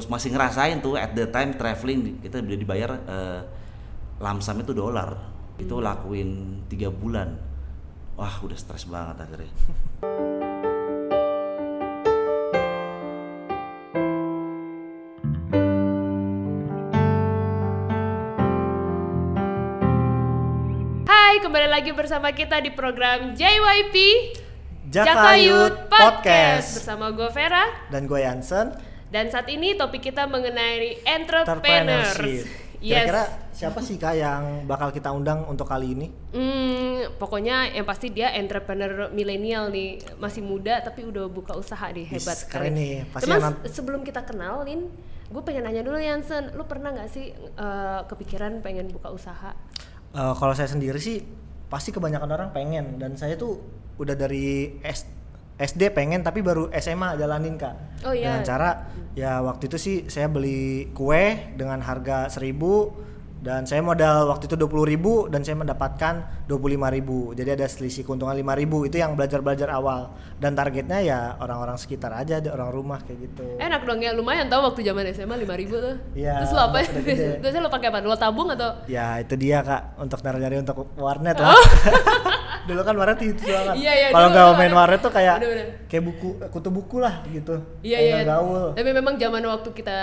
terus masih ngerasain tuh at the time traveling kita udah dibayar uh, lamsam itu dolar. Itu lakuin tiga bulan. Wah udah stres banget akhirnya. Hai, kembali lagi bersama kita di program JYP Jakayut Podcast. bersama gue Vera. Dan gue Yansen dan saat ini topik kita mengenai entrepreneurs. Kira-kira Yes. siapa sih kak yang bakal kita undang untuk kali ini? Hmm, pokoknya yang pasti dia entrepreneur milenial nih, masih muda tapi udah buka usaha nih, hebat keren sekali. nih. Pasti Cuman se- sebelum kita kenalin, gue pengen nanya dulu Yansen, lu pernah nggak sih eh, kepikiran pengen buka usaha? Eh, kalau saya sendiri sih pasti kebanyakan orang pengen dan saya tuh udah dari S- SD pengen tapi baru SMA jalanin kak. Oh, iya. Dengan cara ya waktu itu sih saya beli kue dengan harga 1000 dan saya modal waktu itu 20.000 dan saya mendapatkan 25.000. Jadi ada selisih keuntungan 5.000 itu yang belajar-belajar awal dan targetnya ya orang-orang sekitar aja, ada orang rumah kayak gitu. Enak dong ya, lumayan tau waktu zaman SMA 5000 tuh. Iya, Terus lo apa? Biasanya lo pakai apa? Lo tabung atau? Ya itu dia kak untuk nyari-nyari untuk warnet lah. Dulu kan warnet itu banget. Oh. Iya, iya, Kalau nggak main warnet tuh kayak Bener-bener. kayak buku kutu buku lah gitu. Iya iya. gaul. Tapi memang zaman waktu kita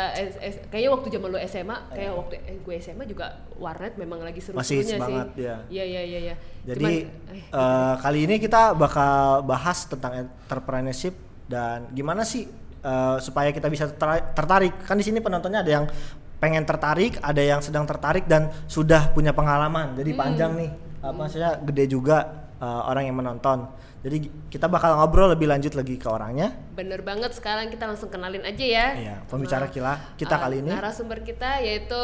kayaknya waktu zaman lo SMA, kayak waktu eh, gue SMA juga warnet memang lagi Masih seru-serunya sih. semangat, ya. Iya iya iya iya. Jadi Cuman, eh, eh, kali ini kita bakal bahas tentang entrepreneurship dan gimana sih eh, supaya kita bisa terta- tertarik. Kan di sini penontonnya ada yang pengen tertarik, ada yang sedang tertarik dan sudah punya pengalaman. Jadi Hmm. panjang nih. Apa maksudnya gede juga eh, orang yang menonton. Jadi kita bakal ngobrol lebih lanjut lagi ke orangnya. bener banget sekarang kita langsung kenalin aja ya. Iya, pembicara kita kita eh, kali ini. Narasumber kita yaitu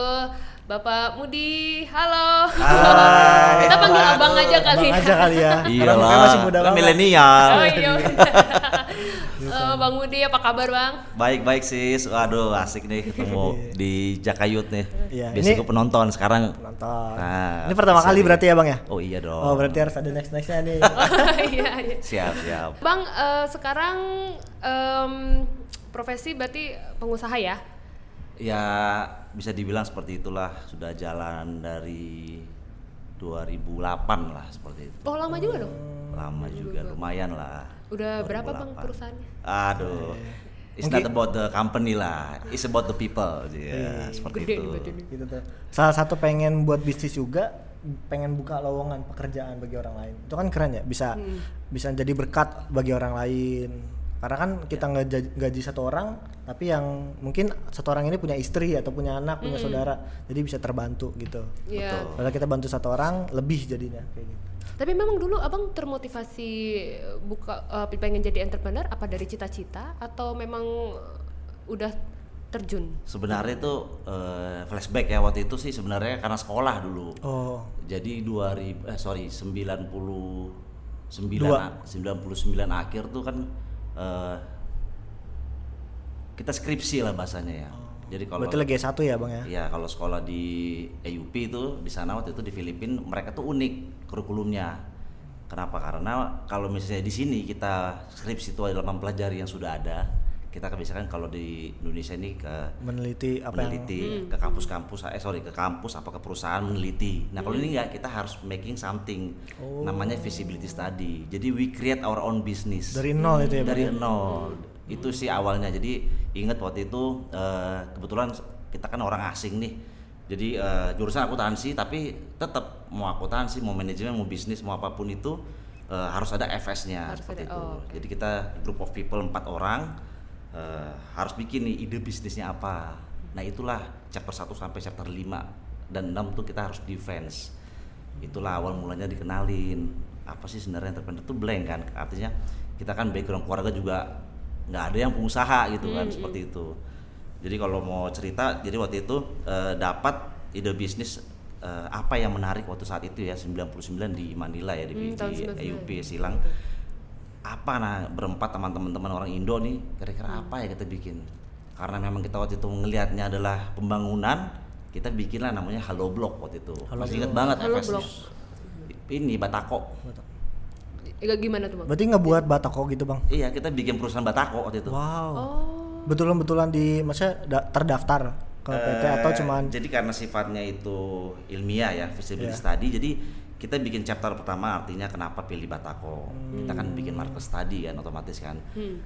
Bapak Mudi. Halo. Hai. kita panggil abang aja kali. Abang aja kali ya. iya masih muda kan banget. milenial Oh iya. Eh, Bang Mudi apa kabar Bang? baik baik sis waduh asik nih ketemu di Jakayut nih Iya, biasanya ini- penonton sekarang Nonton. Nah, ini pertama kali berarti ya bang ya? oh iya dong Oh berarti harus ada next nextnya nih. Iya iya. siap siap Bang, eh, sekarang em, profesi berarti pengusaha ya? ya bisa dibilang seperti itulah sudah jalan dari 2008 lah seperti itu Oh lama juga dong? lama juga lumayan lah Udah berapa bang 2008. perusahaannya? aduh it's Mungkin- not about the company lah it's about the people ya seperti Gede itu gitu tuh. Salah satu pengen buat bisnis juga, pengen buka lowongan pekerjaan bagi orang lain. Itu kan keren ya, bisa Hmm. bisa jadi berkat bagi orang lain. Karena kan kita nggak gaji, gaji satu orang, tapi yang mungkin satu orang ini punya istri atau punya anak, punya saudara, jadi bisa terbantu gitu. Iya. Betul. Kalau kita bantu satu orang, lebih jadinya kayak gitu. Tapi memang dulu abang termotivasi buka eh, pengen jadi entrepreneur apa dari cita-cita atau memang udah terjun? sebenarnya itu eh, flashback ya waktu itu sih sebenarnya karena sekolah dulu Oh, jadi 2000 eh sorry 99 Dua. 99 akhir tuh kan eh, kita skripsi lah bahasanya ya jadi kalau berarti lagi S1 ya bang ya? Ya kalau sekolah di EUP itu di sana waktu itu di Filipina mereka tuh unik kurikulumnya. Kenapa? Karena kalau misalnya di sini kita skripsi itu adalah mempelajari yang sudah ada. Kita kebiasaan kalau di Indonesia ini ke Meneliti apa yang meneliti ke kampus-kampus eh sorry ke kampus apa ke perusahaan meneliti. Nah kalau ini enggak kita harus making something namanya feasibility study. Jadi we create our own business dari nol itu ya bang? dari ya? nol itu sih awalnya jadi ingat waktu itu eh, kebetulan kita kan orang asing nih. Jadi eh, jurusan akuntansi tapi tetap mau akuntansi mau manajemen mau bisnis mau apa pun itu eh, harus ada FS-nya seperti ada, itu. oh, oke. jadi kita group of people empat orang eh, harus bikin nih ide bisnisnya apa. Nah itulah chapter 1 sampai chapter 5 dan 6 tuh kita harus defense. Itulah awal mulanya dikenalin. Apa sih sebenarnya entrepreneur? Itu blank kan? Artinya kita kan background keluarga juga nggak ada yang pengusaha gitu kan seperti itu. Jadi kalau mau cerita jadi waktu itu eh, dapat ide bisnis eh, apa yang menarik waktu saat itu ya 99 di Manila ya di, Hmm, di 99. EUP Silang. Apa nah berempat teman teman orang Indo nih kira-kira Hmm. apa ya kita bikin? Karena memang kita waktu itu ngelihatnya adalah pembangunan kita bikinlah namanya Halo Block waktu itu. Halo masih ingat banget Halo FS Block. ini Batako Eh, gimana tuh bang? Berarti ngebuat batako gitu bang? iya kita bikin perusahaan Batako waktu itu Wow. Oh. betulan-betulan di maksudnya da- terdaftar ke PT atau cuman jadi karena sifatnya itu ilmiah ya feasibility Iya. study jadi kita bikin chapter pertama artinya kenapa pilih Batako kita kan bikin market study kan otomatis kan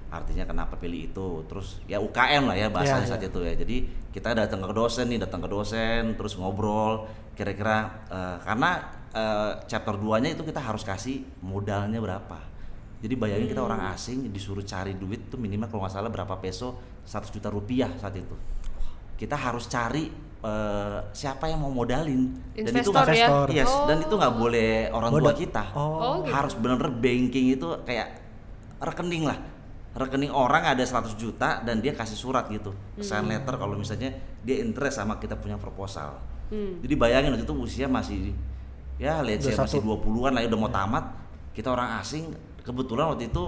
artinya kenapa pilih itu terus ya UKM lah ya bahasanya Iya, saat itu ya jadi kita datang ke dosen nih datang ke dosen terus ngobrol kira-kira eh, karena eh, chapter 2 nya itu kita harus kasih modalnya berapa jadi bayangin kita orang asing disuruh cari duit tuh minimal kalau nggak salah berapa peso 100 juta rupiah saat itu kita harus cari eh, siapa yang mau modalin dan itu Investor nggak ya? Investor. yes Oh. dan itu nggak boleh orang tua Modal- kita Oh. Oh, gitu. harus bener-bener banking itu kayak rekening lah rekening orang ada 100 juta dan dia kasih surat gitu sign letter kalau misalnya dia interest sama kita punya proposal Hmm. jadi bayangin waktu itu usia masih ya let's say 21. masih 20-an lah ya udah mau tamat kita orang asing kebetulan waktu itu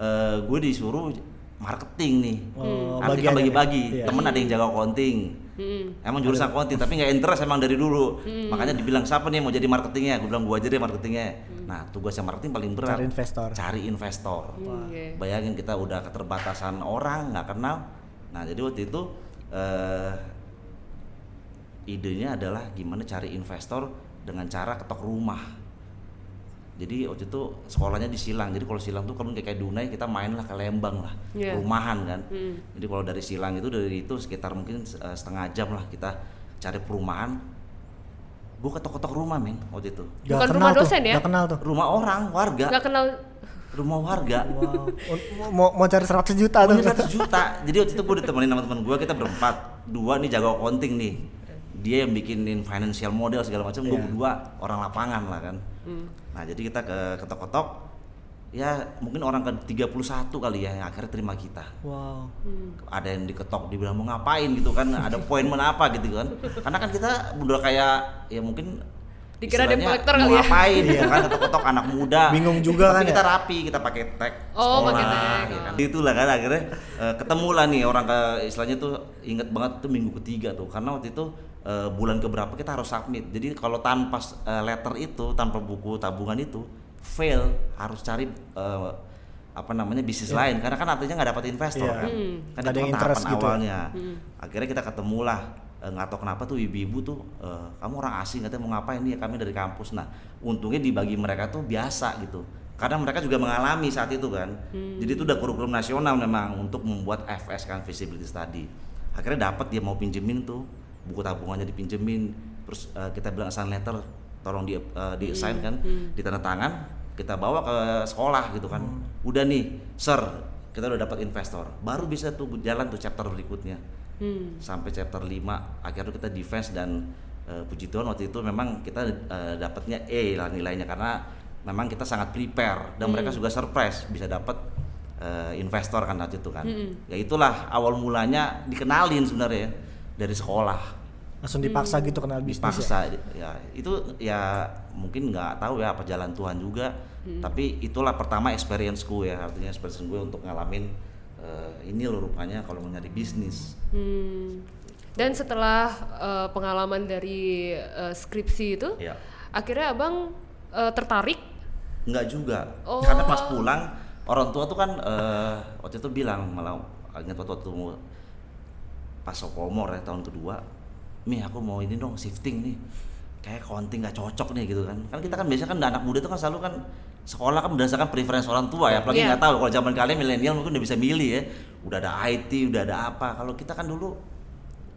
eh, gue disuruh marketing nih Oh, artinya bagiannya bagi-bagi. Iya. temen ada yang jaga accounting Hmm. Emang jurusan accounting tapi nggak interest emang dari dulu. Makanya dibilang siapa nih yang mau jadi marketingnya? Gue bilang gua aja deh marketingnya. Nah tugasnya marketing paling berat. Cari investor. Cari investor. Hmm. Bayangin kita udah keterbatasan orang nggak kenal. Nah jadi waktu itu eh, idenya adalah gimana cari investor dengan cara ketok rumah. Jadi waktu itu sekolahnya di Silang. Jadi kalau Silang tuh kan kayak kayak Dunai kita main lah ke Lembang lah, Iya. rumahan kan. Hmm. Jadi kalau dari Silang itu dari itu sekitar mungkin eh, setengah jam lah kita cari perumahan. Gue ketok-ketok rumah men waktu itu. Gak Bukan kenal rumah tuh, dosen ya? gak kenal tuh. Rumah orang, warga, Nggak kenal rumah warga. Wow. mau mau cari 100 juta tuh. Punya 100 juta. Jadi waktu itu gue ditemenin sama teman gue, kita berempat. Dua nih jago accounting nih. Dia yang bikinin financial model segala macam, gue Iya. berdua orang lapangan lah kan. Hmm. Nah, jadi kita ke ketok-ketok ya mungkin orang ke 31 kali ya yang akhirnya terima kita. Wow. Ada yang diketok dibilang mau ngapain gitu kan, ada appointment apa gitu kan. Karena kan kita udah kayak ya mungkin Dikira debt collector mau kali ya. ngapain gitu kan ketok-ketok anak muda. Bingung juga Tapi kan kita ya? rapi, kita pakai tag Oh, sekolah, pakai tag. ya kan. Itulah kan akhirnya eh, ketemu lah nih orang ke istilahnya tuh inget banget tuh minggu ketiga tuh karena waktu itu eh, bulan keberapa kita harus submit. Jadi kalau tanpa eh, letter itu, tanpa buku tabungan itu fail harus cari eh, apa namanya bisnis lain karena kan artinya nggak dapat investor Iya. kan. Hmm. Kan ada kan interest tahapan gitu ya. awalnya. Akhirnya kita ketemu lah nggak tahu kenapa tuh ibu-ibu tuh kamu orang asing katanya mau ngapain nih kami dari kampus nah untungnya dibagi mereka tuh biasa gitu karena mereka juga mengalami saat itu kan jadi itu udah kurikulum nasional memang untuk membuat FS kan feasibility study akhirnya dapat dia mau pinjemin tuh buku tabungannya dipinjemin terus eh, kita bilang assign letter tolong di eh, di assign kan di tanda tangan kita bawa ke sekolah gitu kan. Udah nih sir kita udah dapat investor. Baru bisa tuh jalan tuh chapter berikutnya. Hmm. sampai chapter 5 akhirnya kita defense dan eh, puji Tuhan waktu itu memang kita eh, dapatnya E lah nilainya karena memang kita sangat prepare dan mereka juga surprise bisa dapat eh, investor kan waktu itu kan. Ya itulah awal mulanya dikenalin sebenarnya ya, dari sekolah Langsung dipaksa gitu kenal bisnis. ya? dipaksa ya itu ya mungkin nggak tahu ya apa jalan Tuhan juga tapi itulah pertama experienceku ya artinya experience gue untuk ngalamin eh, ini loh rupanya kalau mau nyari bisnis Hmm. Dan setelah eh, pengalaman dari eh, skripsi itu, ya akhirnya abang eh, tertarik. Nggak juga. Oh. Karena pas pulang orang tua tuh kan eh, waktu itu bilang malah ingat waktu, waktu pas sophomore ya tahun kedua, mi aku mau ini dong shifting nih. Kayak accounting nggak cocok nih gitu kan. Kan kita kan biasa kan anak muda tuh kan selalu kan sekolah kan berdasarkan preference orang tua ya. Apalagi Iya. nggak tahu kalau zaman kalian milenial mungkin udah bisa milih ya. Udah ada IT, udah ada apa. Kalau kita kan dulu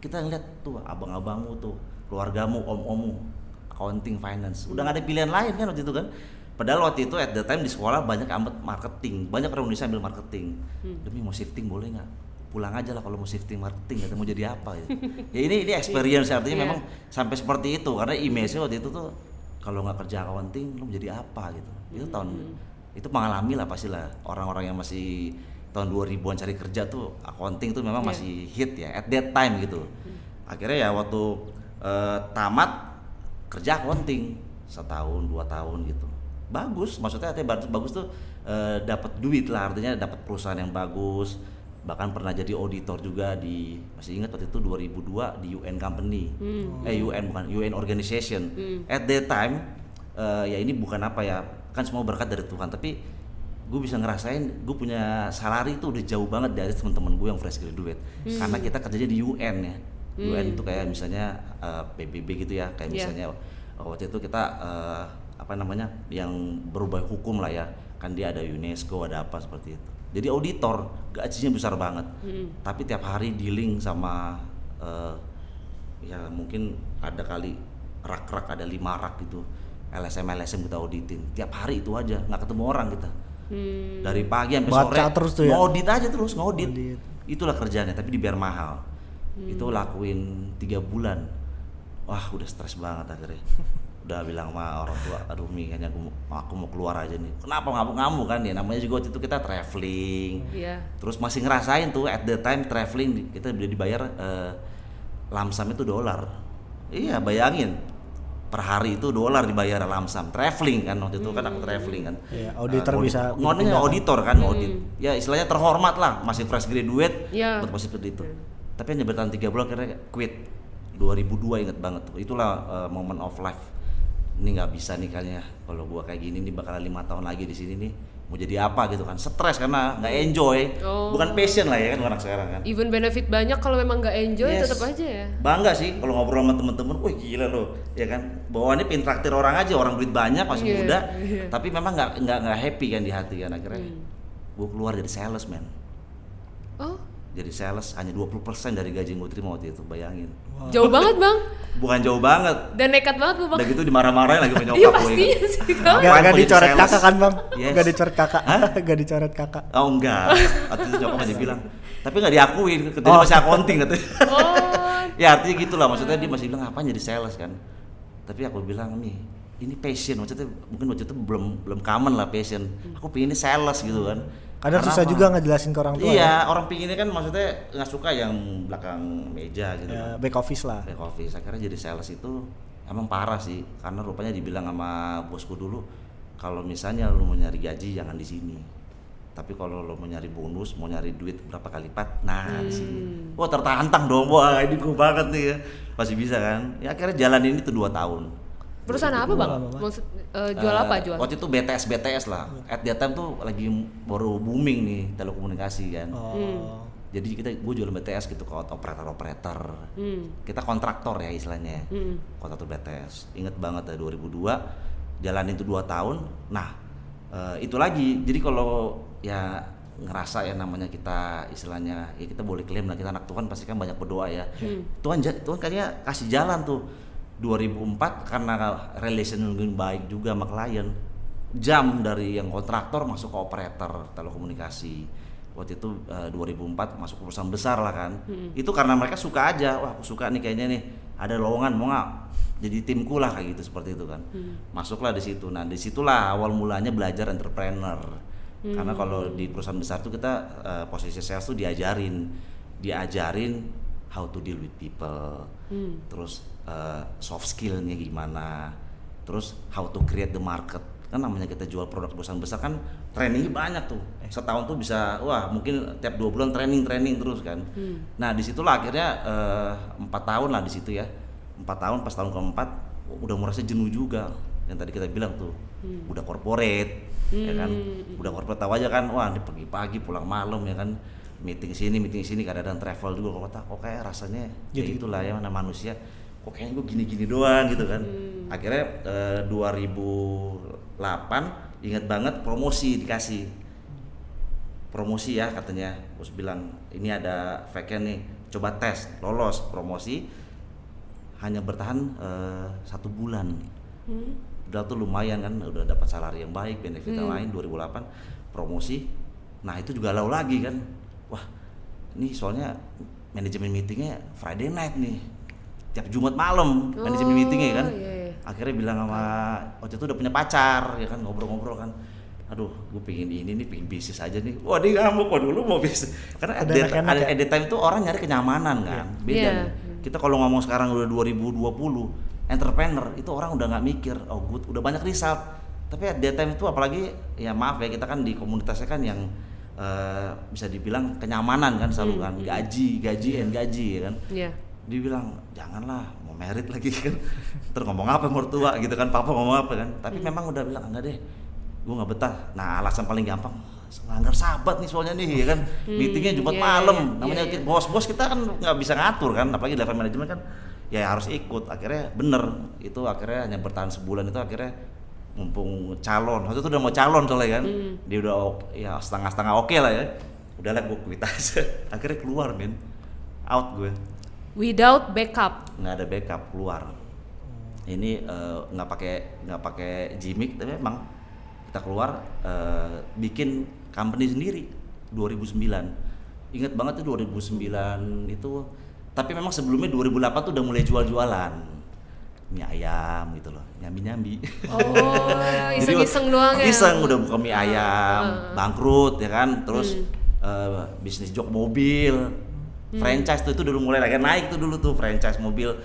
kita ngeliat tuh abang-abangmu tuh, keluargamu, om-ommu, accounting, finance. Udah nggak ada pilihan lain kan waktu itu kan. Padahal waktu itu at the time di sekolah banyak amat marketing, banyak orang Indonesia ambil marketing. Demi mau shifting boleh nggak? Pulang aja lah kalau mau shifting marketing, atau mau jadi apa ya? ya ini ini experience artinya Iya. memang sampai seperti itu karena image-nya waktu itu tuh kalau nggak kerja accounting lu mau jadi apa gitu. Itu tahun itu mengalami lah pastilah orang-orang yang masih tahun 2000-an cari kerja tuh accounting tuh memang Iya. masih hit ya at that time gitu. Akhirnya ya waktu eh, tamat kerja accounting setahun dua tahun gitu. Bagus, maksudnya artinya bagus, bagus tuh eh, dapat duit lah artinya dapat perusahaan yang bagus. Bahkan pernah jadi auditor juga di masih ingat waktu itu 2002 di UN company. Eh UN bukan UN organization. At that time eh, ya ini bukan apa ya kan semua berkat dari Tuhan. Tapi gue bisa ngerasain gue punya salary itu udah jauh banget dari teman-teman gue yang fresh graduate. Karena kita kerjanya di UN ya. UN itu kayak misalnya eh, PBB gitu ya. Kayak Iya. misalnya waktu itu kita eh, apa namanya yang berubah hukum lah ya. Kan dia ada UNESCO ada apa seperti itu jadi auditor gajinya besar banget. Tapi tiap hari dealing sama eh, ya mungkin ada kali rak-rak ada lima rak gitu. LSM LSM kita auditin. Tiap hari itu aja nggak ketemu orang kita. Hmm. dari pagi sampai Baca sore terus tuh ya? ngaudit aja terus ngaudit. Ngaudit. itulah kerjanya tapi dibayar mahal. Itu lakuin tiga bulan. Wah udah stres banget akhirnya udah bilang sama orang tua aduh mi kayaknya aku, mau- aku mau keluar aja nih. Kenapa ngamuk-ngamuk kan ya? Namanya juga waktu itu kita traveling. Iya. terus masih ngerasain tuh at the time traveling kita udah dibayar eh, lamsam itu dolar. Iya bayangin. Per hari itu dolar dibayar lamsam. Traveling kan waktu itu kan aku traveling kan. Iya, auditor Eh, bisa dipindahkan. auditor kan audit. Ya istilahnya terhormat lah. Masih fresh graduate Iya. dapat posisi seperti itu. Tapi hanya bertahan tiga bulan akhirnya quit. 2002 inget banget tuh. Itulah eh, moment of life ini nggak bisa nih kayaknya kalau gua kayak gini nih bakalan lima tahun lagi di sini nih mau jadi apa gitu kan stres karena nggak enjoy Oh. bukan passion lah ya kan orang sekarang kan Even benefit banyak kalau memang nggak enjoy Yes. tetap aja ya. bangga sih kalau ngobrol sama temen-temen, wih gila loh, ya kan bawaannya pin traktir orang aja, orang duit banyak masih Iya, muda, iya. tapi memang nggak nggak nggak happy kan di hati kan akhirnya, Hmm. gue keluar jadi sales man, Oh, jadi sales hanya 20% dari gaji yang gue terima waktu itu, bayangin, jauh banget bang. bukan jauh banget, Dan nekat banget lu bang. udah gitu dimarah-marahin lagi sama Iya gue. pastinya sih Gak, kamu. Ngapain gak jadi dicoret sales? kakak kan bang? Yes. Gak dicoret kakak, Hah? gak dicoret kakak. Oh enggak, waktu itu nyokap masih bilang, tapi nggak diakuin, jadi Oh. masih accounting katanya. Oh, ya artinya gitulah maksudnya dia masih bilang apa jadi sales kan tapi aku bilang nih ini passion maksudnya mungkin waktu itu belum belum common lah passion aku pengen ini sales gitu kan Kadang susah apa? juga ngejelasin ke orang tua. iya ya. orang pinginnya kan maksudnya nggak suka yang belakang meja gitu Ya, kan back office lah. back office akhirnya jadi sales itu emang parah sih karena rupanya dibilang sama bosku dulu kalau misalnya lu mau nyari gaji jangan di sini tapi kalau lo mau nyari bonus mau nyari duit berapa kali lipat nah di sini wah tertantang dong wah ini gue banget nih ya masih bisa kan ya akhirnya jalan ini tuh dua tahun perusahaan apa bang? Maksud eh, jual Eh, apa jual? waktu itu BTS BTS lah. At that time tuh lagi baru booming nih telekomunikasi kan. Oh. jadi kita gue jual BTS gitu ke operator operator Hmm. kita kontraktor ya istilahnya. Hmm. kontraktor BTS inget banget ya 2002 jalan itu dua tahun. Nah eh, itu lagi. Jadi kalau ya ngerasa ya namanya kita istilahnya ya kita boleh klaim lah kita anak Tuhan pasti kan banyak berdoa ya. Tuhan ja- Tuhan kayaknya kasih jalan tuh 2004 karena relation yang baik juga sama klien. Jam dari yang kontraktor masuk ke operator telekomunikasi. Waktu itu eh, 2004 masuk ke perusahaan besar lah kan. Itu karena mereka suka aja wah aku suka nih kayaknya nih ada lowongan mau nggak jadi timku lah kayak gitu seperti itu kan. Masuklah di situ. Nah di situlah awal mulanya belajar entrepreneur. Karena kalau di perusahaan besar tuh kita eh, posisi sales tuh diajarin. Diajarin how to deal with people. Terus eh, soft skillnya gimana terus how to create the market. Kan namanya kita jual produk perusahaan besar kan trainingnya banyak tuh. Setahun tuh bisa wah mungkin tiap dua bulan training training terus kan. Nah di situlah akhirnya eh, empat tahun lah di situ ya. Empat tahun pas tahun keempat udah merasa jenuh juga. Yang tadi kita bilang tuh udah corporate ya kan? Udah corporate tahu aja kan wah ini pagi-pagi pulang malam ya kan? Meeting sini meeting sini kadang-kadang travel juga kok kok kayak rasanya ya Gitu. itulah ya mana manusia kok kayaknya gue gini-gini doang gitu kan. Akhirnya eh, 2008 ingat banget promosi dikasih. Promosi ya katanya. Bos bilang ini ada vacant nih coba tes. Lolos promosi. Hanya bertahan eh, satu bulan. Udah tuh lumayan kan udah dapat salari yang baik benefit yang lain 2008 promosi. Nah itu juga lau lagi kan. Wah ini soalnya manajemen meetingnya Friday night nih tiap Jumat malam manajemen Oh, meetingnya kan iya, iya. akhirnya bilang sama waktu itu udah punya pacar ya kan ngobrol-ngobrol kan aduh gue pengen ini nih pengen bisnis aja nih wah dia ngamuk kok dulu mau bisnis karena at Ada that, enak-enak at, ya? at that time itu orang nyari kenyamanan kan beda Iya. nih. kita kalau ngomong sekarang udah 2020 entrepreneur itu orang udah nggak mikir oh good udah banyak result tapi at time itu apalagi ya maaf ya kita kan di komunitasnya kan yang eh, bisa dibilang kenyamanan kan selalu kan gaji gaji and gaji ya kan Iya. Dia bilang janganlah mau merit lagi kan. Terus ngomong apa mertua gitu kan papa ngomong apa kan. Tapi memang udah bilang enggak deh gue nggak betah. Nah alasan paling gampang melanggar sahabat nih soalnya nih ya kan. Meetingnya Jumat iya, malam iya, namanya iya, iya. bos-bos kita kan nggak bisa ngatur kan apalagi level manajemen kan. Ya harus ikut akhirnya bener itu akhirnya hanya bertahan sebulan itu akhirnya mumpung calon waktu itu udah mau calon soalnya kan. Hmm. dia udah ya setengah-setengah oke lah ya. Udahlah gue quit aja. Akhirnya keluar men. Out gue Without backup. nggak ada backup keluar ini eh, nggak pakai nggak pakai gimmick tapi memang kita keluar eh, bikin company sendiri 2009 ingat banget tuh 2009 itu tapi memang sebelumnya 2008 tuh udah mulai jual-jualan mie ayam gitu loh nyambi-nyambi Oh, Jadi, iseng-iseng doang ya. Iseng udah buka mie ayam, ah. bangkrut ya kan, terus Hmm. eh, bisnis jok mobil, franchise tuh itu dulu mulai lagi naik tuh dulu tuh franchise mobil.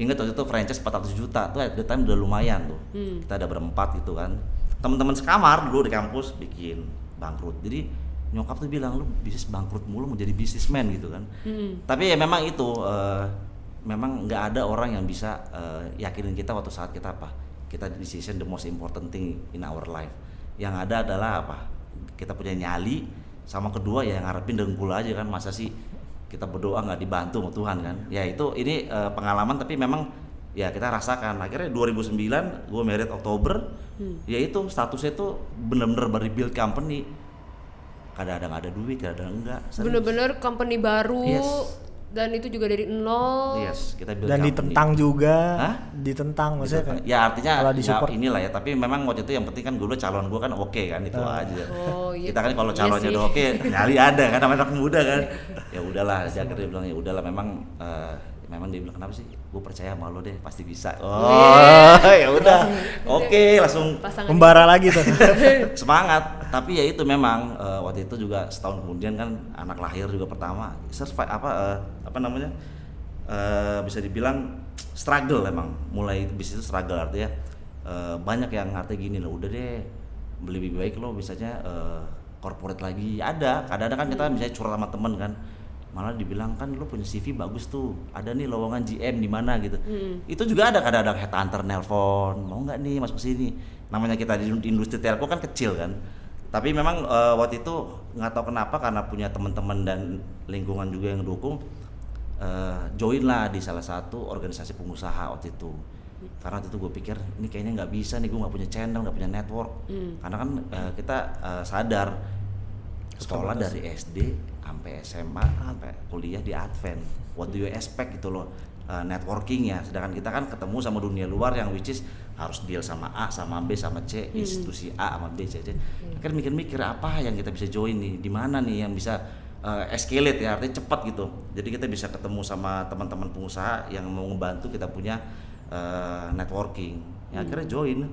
Ingat waktu itu franchise 400 juta tuh at the time udah lumayan tuh. Hmm. Kita ada berempat gitu kan. Teman-teman sekamar dulu di kampus bikin bangkrut. Jadi nyokap tuh bilang lu bisnis bangkrut mulu mau jadi bisnismen gitu kan. Hmm. Tapi ya memang itu eh, memang nggak ada orang yang bisa eh, yakinin kita waktu saat kita apa kita decision the most important thing in our life. Yang ada adalah apa kita punya nyali sama kedua ya ngarepin dengkul aja kan masa sih kita berdoa nggak dibantu sama Tuhan kan ya itu ini eh, pengalaman tapi memang ya kita rasakan akhirnya 2009 gue merit Oktober ya itu statusnya itu bener-bener baru build company kadang-kadang ada duit kadang-kadang enggak. Bener-bener company baru Yes. Dan itu juga dari nol. yes kita build Dan company. ditentang juga. Hah? Ditentang maksudnya kan. ya artinya kalau nggak disupport. inilah ya tapi memang waktu itu yang penting kan dulu calon gue kan oke kan itu aja Oh, iya. kita kan kalau Iya calonnya sih. udah oke nyali ada kan namanya anak muda kan ya udahlah dia akhirnya bilang ya udahlah memang eh, memang dia bilang kenapa sih gue percaya sama lo deh pasti bisa. Oh ya udah. Oke langsung Pasangan Membara lagi tuh. semangat. Tapi ya itu memang eh, waktu itu juga setahun kemudian kan anak lahir juga pertama. Survive apa eh, apa namanya? Eh, bisa dibilang struggle emang. Mulai bisnis itu struggle artinya eh, banyak yang artinya gini loh udah deh beli lebih baik lo misalnya eh, corporate lagi. Ada kadang-kadang kan kita misalnya curhat sama temen kan malah dibilang kan lo punya CV bagus tuh. Ada nih lowongan GM di mana gitu. Itu juga ada kadang-kadang headhunter nelpon mau nggak nih masuk ke sini? Namanya kita di industri telco kan kecil kan. Tapi memang eh, waktu itu nggak tahu kenapa karena punya teman-teman dan lingkungan juga yang dukung eh, join lah di salah satu organisasi pengusaha waktu itu. Karena waktu itu gue pikir ini kayaknya nggak bisa nih gue nggak punya channel nggak punya network. Karena kan eh, kita eh, sadar sekolah dari SD sampai SMA sampai kuliah di Advent. What do you expect gitu loh eh, networking ya sedangkan kita kan ketemu sama dunia luar yang which is harus deal sama A sama B sama C institusi A sama B C C. Kan mikir-mikir apa yang kita bisa join nih? Di mana nih yang bisa eh, escalate ya? Artinya cepat gitu. Jadi kita bisa ketemu sama teman-teman pengusaha yang mau ngebantu kita punya eh, networking. Ya akhirnya join.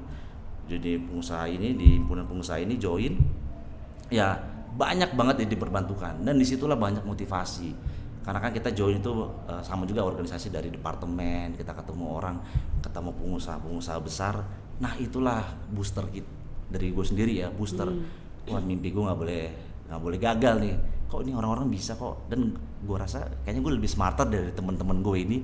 Jadi pengusaha ini di himpunan pengusaha ini join. Ya banyak banget yang diperbantukan. Dan di situlah banyak motivasi. Karena kan kita join itu eh, sama juga organisasi dari departemen kita ketemu orang ketemu pengusaha-pengusaha besar. Nah itulah booster kita dari gue sendiri ya booster. Wah mimpi gue nggak boleh nggak boleh gagal nih. Kok ini orang-orang bisa kok? Dan gue rasa kayaknya gue lebih smarter dari teman-teman gue ini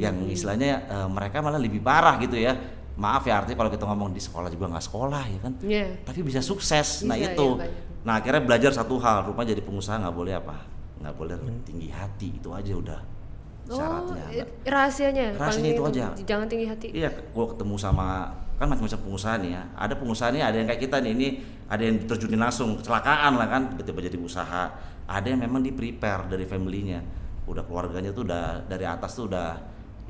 yang istilahnya eh, mereka malah lebih parah gitu ya maaf ya artinya kalau kita ngomong di sekolah juga nggak sekolah ya kan Iya. tapi bisa sukses nah Bisa, itu iya, banyak. nah akhirnya belajar satu hal rupanya jadi pengusaha nggak boleh apa nggak boleh tinggi hati itu aja udah Oh, syaratnya eh, rahasianya. Rahasianya itu aja. Jangan tinggi hati. iya gua ketemu sama kan macam-macam pengusaha nih ya ada pengusaha nih ada yang kayak kita nih ini ada yang terjunin langsung kecelakaan lah kan tiba-tiba jadi usaha ada yang memang di prepare dari familynya udah keluarganya tuh udah dari atas tuh udah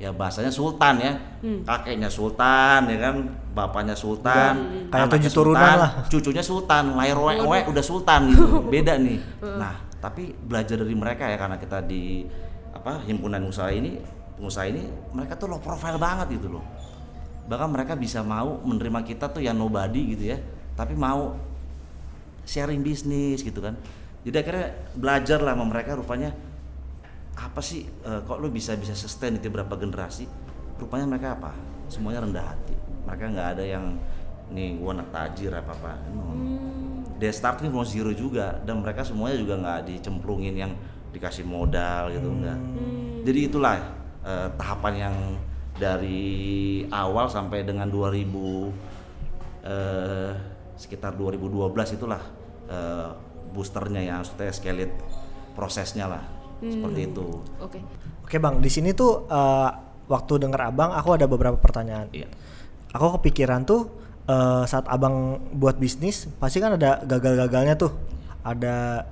ya bahasanya sultan ya. Hmm. kakeknya sultan ya kan? Bapaknya sultan kayak anaknya tujuh turunan sultan, lah. cucunya sultan lahir we udah sultan gitu. Beda nih. Nah tapi belajar dari mereka ya karena kita di apa himpunan usaha ini pengusaha ini mereka tuh low profile banget gitu loh. Bahkan mereka bisa mau menerima kita tuh yang nobody gitu ya. Tapi mau sharing bisnis gitu kan. Jadi akhirnya belajar lah sama mereka rupanya apa sih eh, kok lu bisa bisa sustain itu berapa generasi? Rupanya mereka apa? Semuanya rendah hati. Mereka nggak ada yang nih gua anak tajir apa apa. No. dia starting from zero juga dan mereka semuanya juga nggak dicemplungin yang dikasih modal gitu enggak jadi itulah eh, tahapan yang dari awal sampai dengan 2000 eh, sekitar 2012 itulah eh, boosternya ya maksudnya escalate prosesnya lah seperti itu Oke. Oke bang, di sini tuh eh, waktu denger abang, aku ada beberapa pertanyaan. iya Aku kepikiran tuh eh, saat abang buat bisnis, pasti kan ada gagal-gagalnya tuh. Ada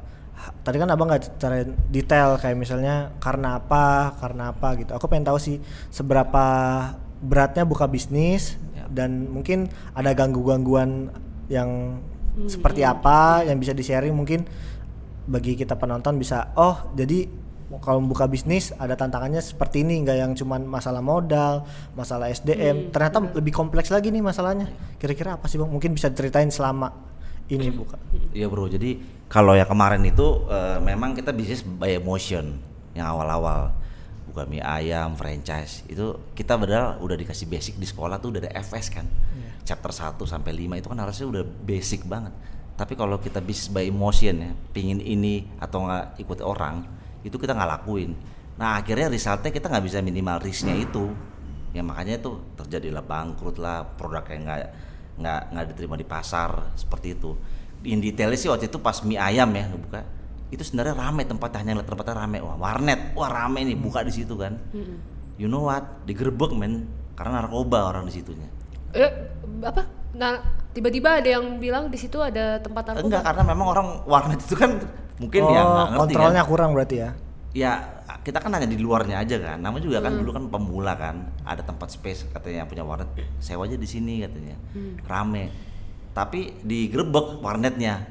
tadi kan abang nggak cara detail kayak misalnya karena apa, karena apa gitu. Aku pengen tahu sih seberapa beratnya buka bisnis Ya. dan mungkin ada ganggu-gangguan yang seperti apa yang bisa di-sharing mungkin bagi kita penonton bisa oh jadi kalau buka bisnis ada tantangannya seperti ini nggak yang cuman masalah modal masalah SDM ternyata lebih kompleks lagi nih masalahnya. Kira-kira apa sih bang? Mungkin bisa ceritain selama ini buka Iya bro, jadi kalau yang kemarin itu eh, memang kita bisnis by emotion yang awal-awal. Buka mie ayam, franchise itu kita padahal udah dikasih basic di sekolah tuh udah ada FS kan, chapter 1 sampai 5 itu kan harusnya udah basic banget. Tapi kalau kita bisnis by emotion ya, pingin ini atau nggak ikut orang, itu kita nggak lakuin. Nah akhirnya resultnya kita nggak bisa minimal risknya itu, ya makanya itu terjadilah bangkrut lah, produk yang nggak nggak nggak diterima di pasar seperti itu. In detailnya sih waktu itu pas mie ayam ya buka itu sebenarnya rame tempatnya hanya tempatnya rame. Wah warnet wah rame nih buka di situ kan. You know what? Digerebek men karena narkoba orang di situnya. Eh, apa? Nah, tiba-tiba ada yang bilang di situ ada tempat narkoba. enggak karena memang orang warnet itu kan mungkin ya oh ngerti kontrolnya kan kurang berarti ya? Ya kita kan hanya di luarnya aja kan. Namanya juga Hmm. kan dulu kan pemula kan. Ada tempat space katanya yang punya warnet. Sewa aja di sini katanya. Hmm. rame. Tapi digerebek warnetnya.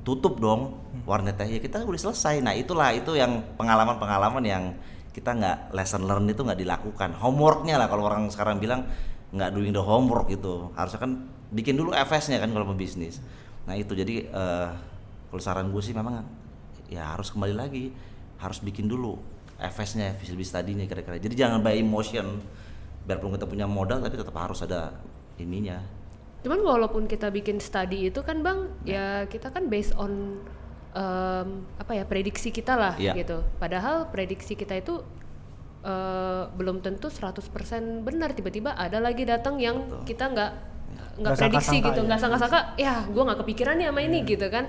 Tutup dong warnetnya. Ya kita udah selesai. Nah itulah itu yang pengalaman-pengalaman yang kita nggak lesson learn itu nggak dilakukan. Homeworknya lah kalau orang sekarang bilang nggak doing the homework gitu. Harusnya kan bikin dulu FS-nya kan kalau mau bisnis nah itu jadi eh, kalau saran gue sih memang ya harus kembali lagi harus bikin dulu FS-nya feasibility study-nya kira-kira jadi jangan by emotion biarpun kita punya modal tapi tetap harus ada ininya Cuman walaupun kita bikin study itu kan bang, ya kita kan based on em, apa ya prediksi kita lah Iya. gitu. Padahal prediksi kita itu eh, belum tentu 100% benar. Tiba-tiba ada lagi datang yang kita nggak nggak prediksi gitu, ya. nggak sangka-sangka. Ya, gue nggak kepikiran nih sama ini gitu kan.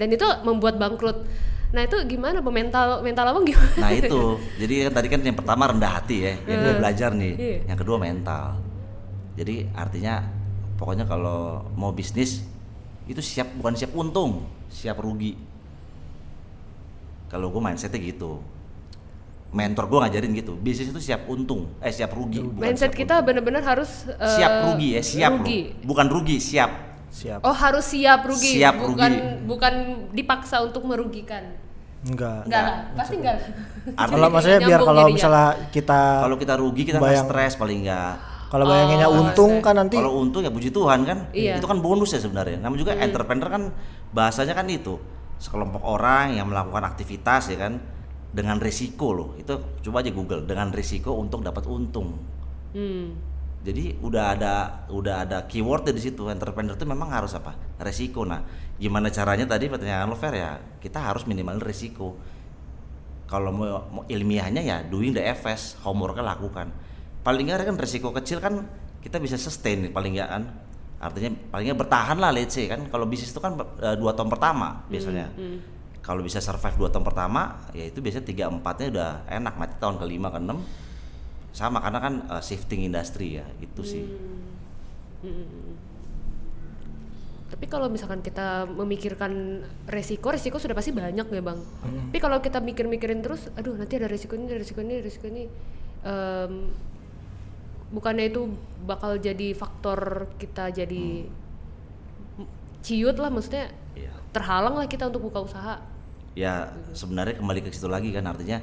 Dan itu membuat bangkrut. Nah itu gimana? Mental mental abang gimana? Nah itu, jadi kan tadi kan yang pertama rendah hati ya, yang gue belajar nih. Iya. Yang kedua mental. Jadi artinya pokoknya kalau mau bisnis itu siap bukan siap untung, siap rugi. Kalau gue mindsetnya gitu. Mentor gue ngajarin gitu, bisnis itu siap untung, eh siap rugi. bukan Mindset siap kita benar-benar harus eh, siap rugi ya, siap loh. rugi. Bukan rugi, siap. siap Oh harus siap rugi, Siap bukan rugi. bukan dipaksa untuk merugikan. enggak Enggak lah, pasti enggak. kalau maksudnya biar kalau jadinya. misalnya kita Kalau kita rugi kita nggak Bayang- stres paling nggak. kalau bayanginnya Oh, untung kan nanti Kalau untung ya puji Tuhan kan. Iya. Itu kan bonus ya sebenarnya. Namun juga entrepreneur kan bahasanya kan itu sekelompok orang yang melakukan aktivitas ya kan dengan risiko loh. Itu coba aja Google dengan risiko untuk dapat untung. Hmm. Jadi udah ada udah ada keyword di situ. Entrepreneur itu memang harus apa? Resiko. Nah, gimana caranya tadi pertanyaan lo fair ya? Kita harus minimal risiko. Kalau mau, mau ilmiahnya ya doing the FS, homeworknya lakukan. Paling nggak kan resiko kecil kan kita bisa sustain paling nggak kan. Artinya paling nggak bertahan lah let's say kan. Kalau bisnis itu kan eh, dua tahun pertama biasanya. Kalau bisa survive dua tahun pertama, ya itu biasanya tiga empatnya udah enak mati tahun kelima ke enam sama karena kan eh, shifting industri ya itu sih. Tapi kalau misalkan kita memikirkan resiko, resiko sudah pasti banyak ya bang. Tapi kalau kita mikir-mikirin terus, aduh nanti ada resiko ini, ada resiko ini, ada resiko ini, Em, bukannya itu bakal jadi faktor kita jadi ciut lah, maksudnya Iya. terhalang lah kita untuk buka usaha. Ya sebenarnya kembali ke situ lagi kan artinya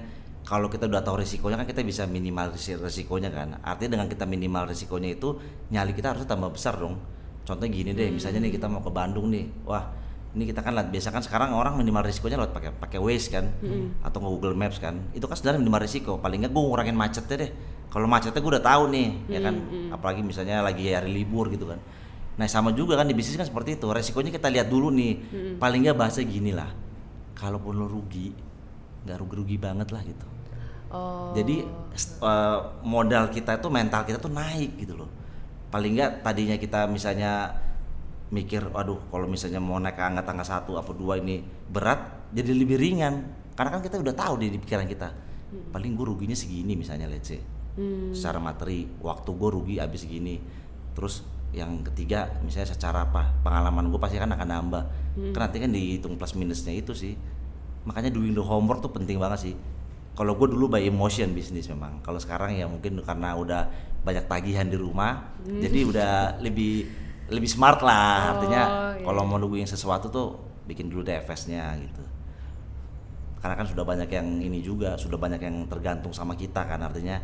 kalau kita udah tahu risikonya kan kita bisa minimal risikonya kan. Artinya dengan kita minimal risikonya itu nyali kita harus tambah besar dong. Contohnya gini deh misalnya nih kita mau ke Bandung nih wah ini kita kan lihat biasa kan sekarang orang minimal risikonya lewat pakai pakai Waze kan atau nge Google Maps kan. Itu kan sebenarnya minimal risiko paling nggak gue ngurangin macetnya deh. Kalau macetnya gue udah tahu nih ya kan. Apalagi misalnya lagi hari libur gitu kan. Nah sama juga kan di bisnis kan seperti itu resikonya kita lihat dulu nih. Paling nggak bahasa gini lah kalaupun lo rugi nggak rugi-rugi banget lah gitu. Oh, jadi eh, modal kita itu mental kita tuh naik gitu loh. Paling nggak tadinya kita misalnya mikir waduh kalau misalnya mau naik ke angka tangga satu apa dua ini berat jadi lebih ringan. Karena kan kita udah tahu di, di pikiran kita paling gue ruginya segini misalnya let's say. Secara materi waktu gue rugi habis segini. Terus yang ketiga misalnya secara apa pengalaman gue pasti kan akan nambah. Kan nanti kan dihitung plus minusnya itu sih. Makanya doing the homework tuh penting banget sih. Kalau gue dulu by emotion bisnis memang. Kalau sekarang ya mungkin karena udah banyak tagihan di rumah jadi udah lebih lebih smart lah. Artinya Oh, iya. kalau mau nungguin sesuatu tuh bikin dulu DFS-nya gitu. Karena kan sudah banyak yang ini juga sudah banyak yang tergantung sama kita kan. Artinya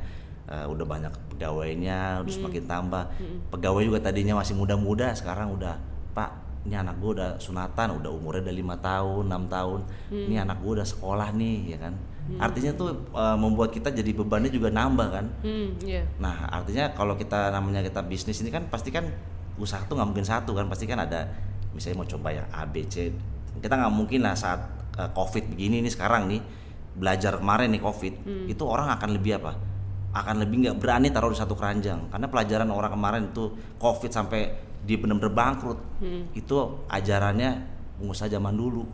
eh, udah banyak pegawainya udah semakin tambah. Pegawai juga tadinya masih muda-muda sekarang udah pak ini anak gue udah sunatan udah umurnya udah lima tahun enam tahun. Ini anak gue udah sekolah nih ya kan. Artinya tuh eh, membuat kita jadi bebannya juga nambah kan. Hmm, iya. Nah, artinya kalau kita namanya kita bisnis ini kan pasti kan usaha tuh nggak mungkin satu kan, pasti kan ada misalnya mau coba yang A, B, C. Kita nggak mungkin lah saat eh, COVID begini nih sekarang nih belajar kemarin nih COVID, itu orang akan lebih apa? Akan lebih nggak berani taruh di satu keranjang karena pelajaran orang kemarin itu COVID sampai dia benar-benar bangkrut. Itu ajarannya pengusaha zaman dulu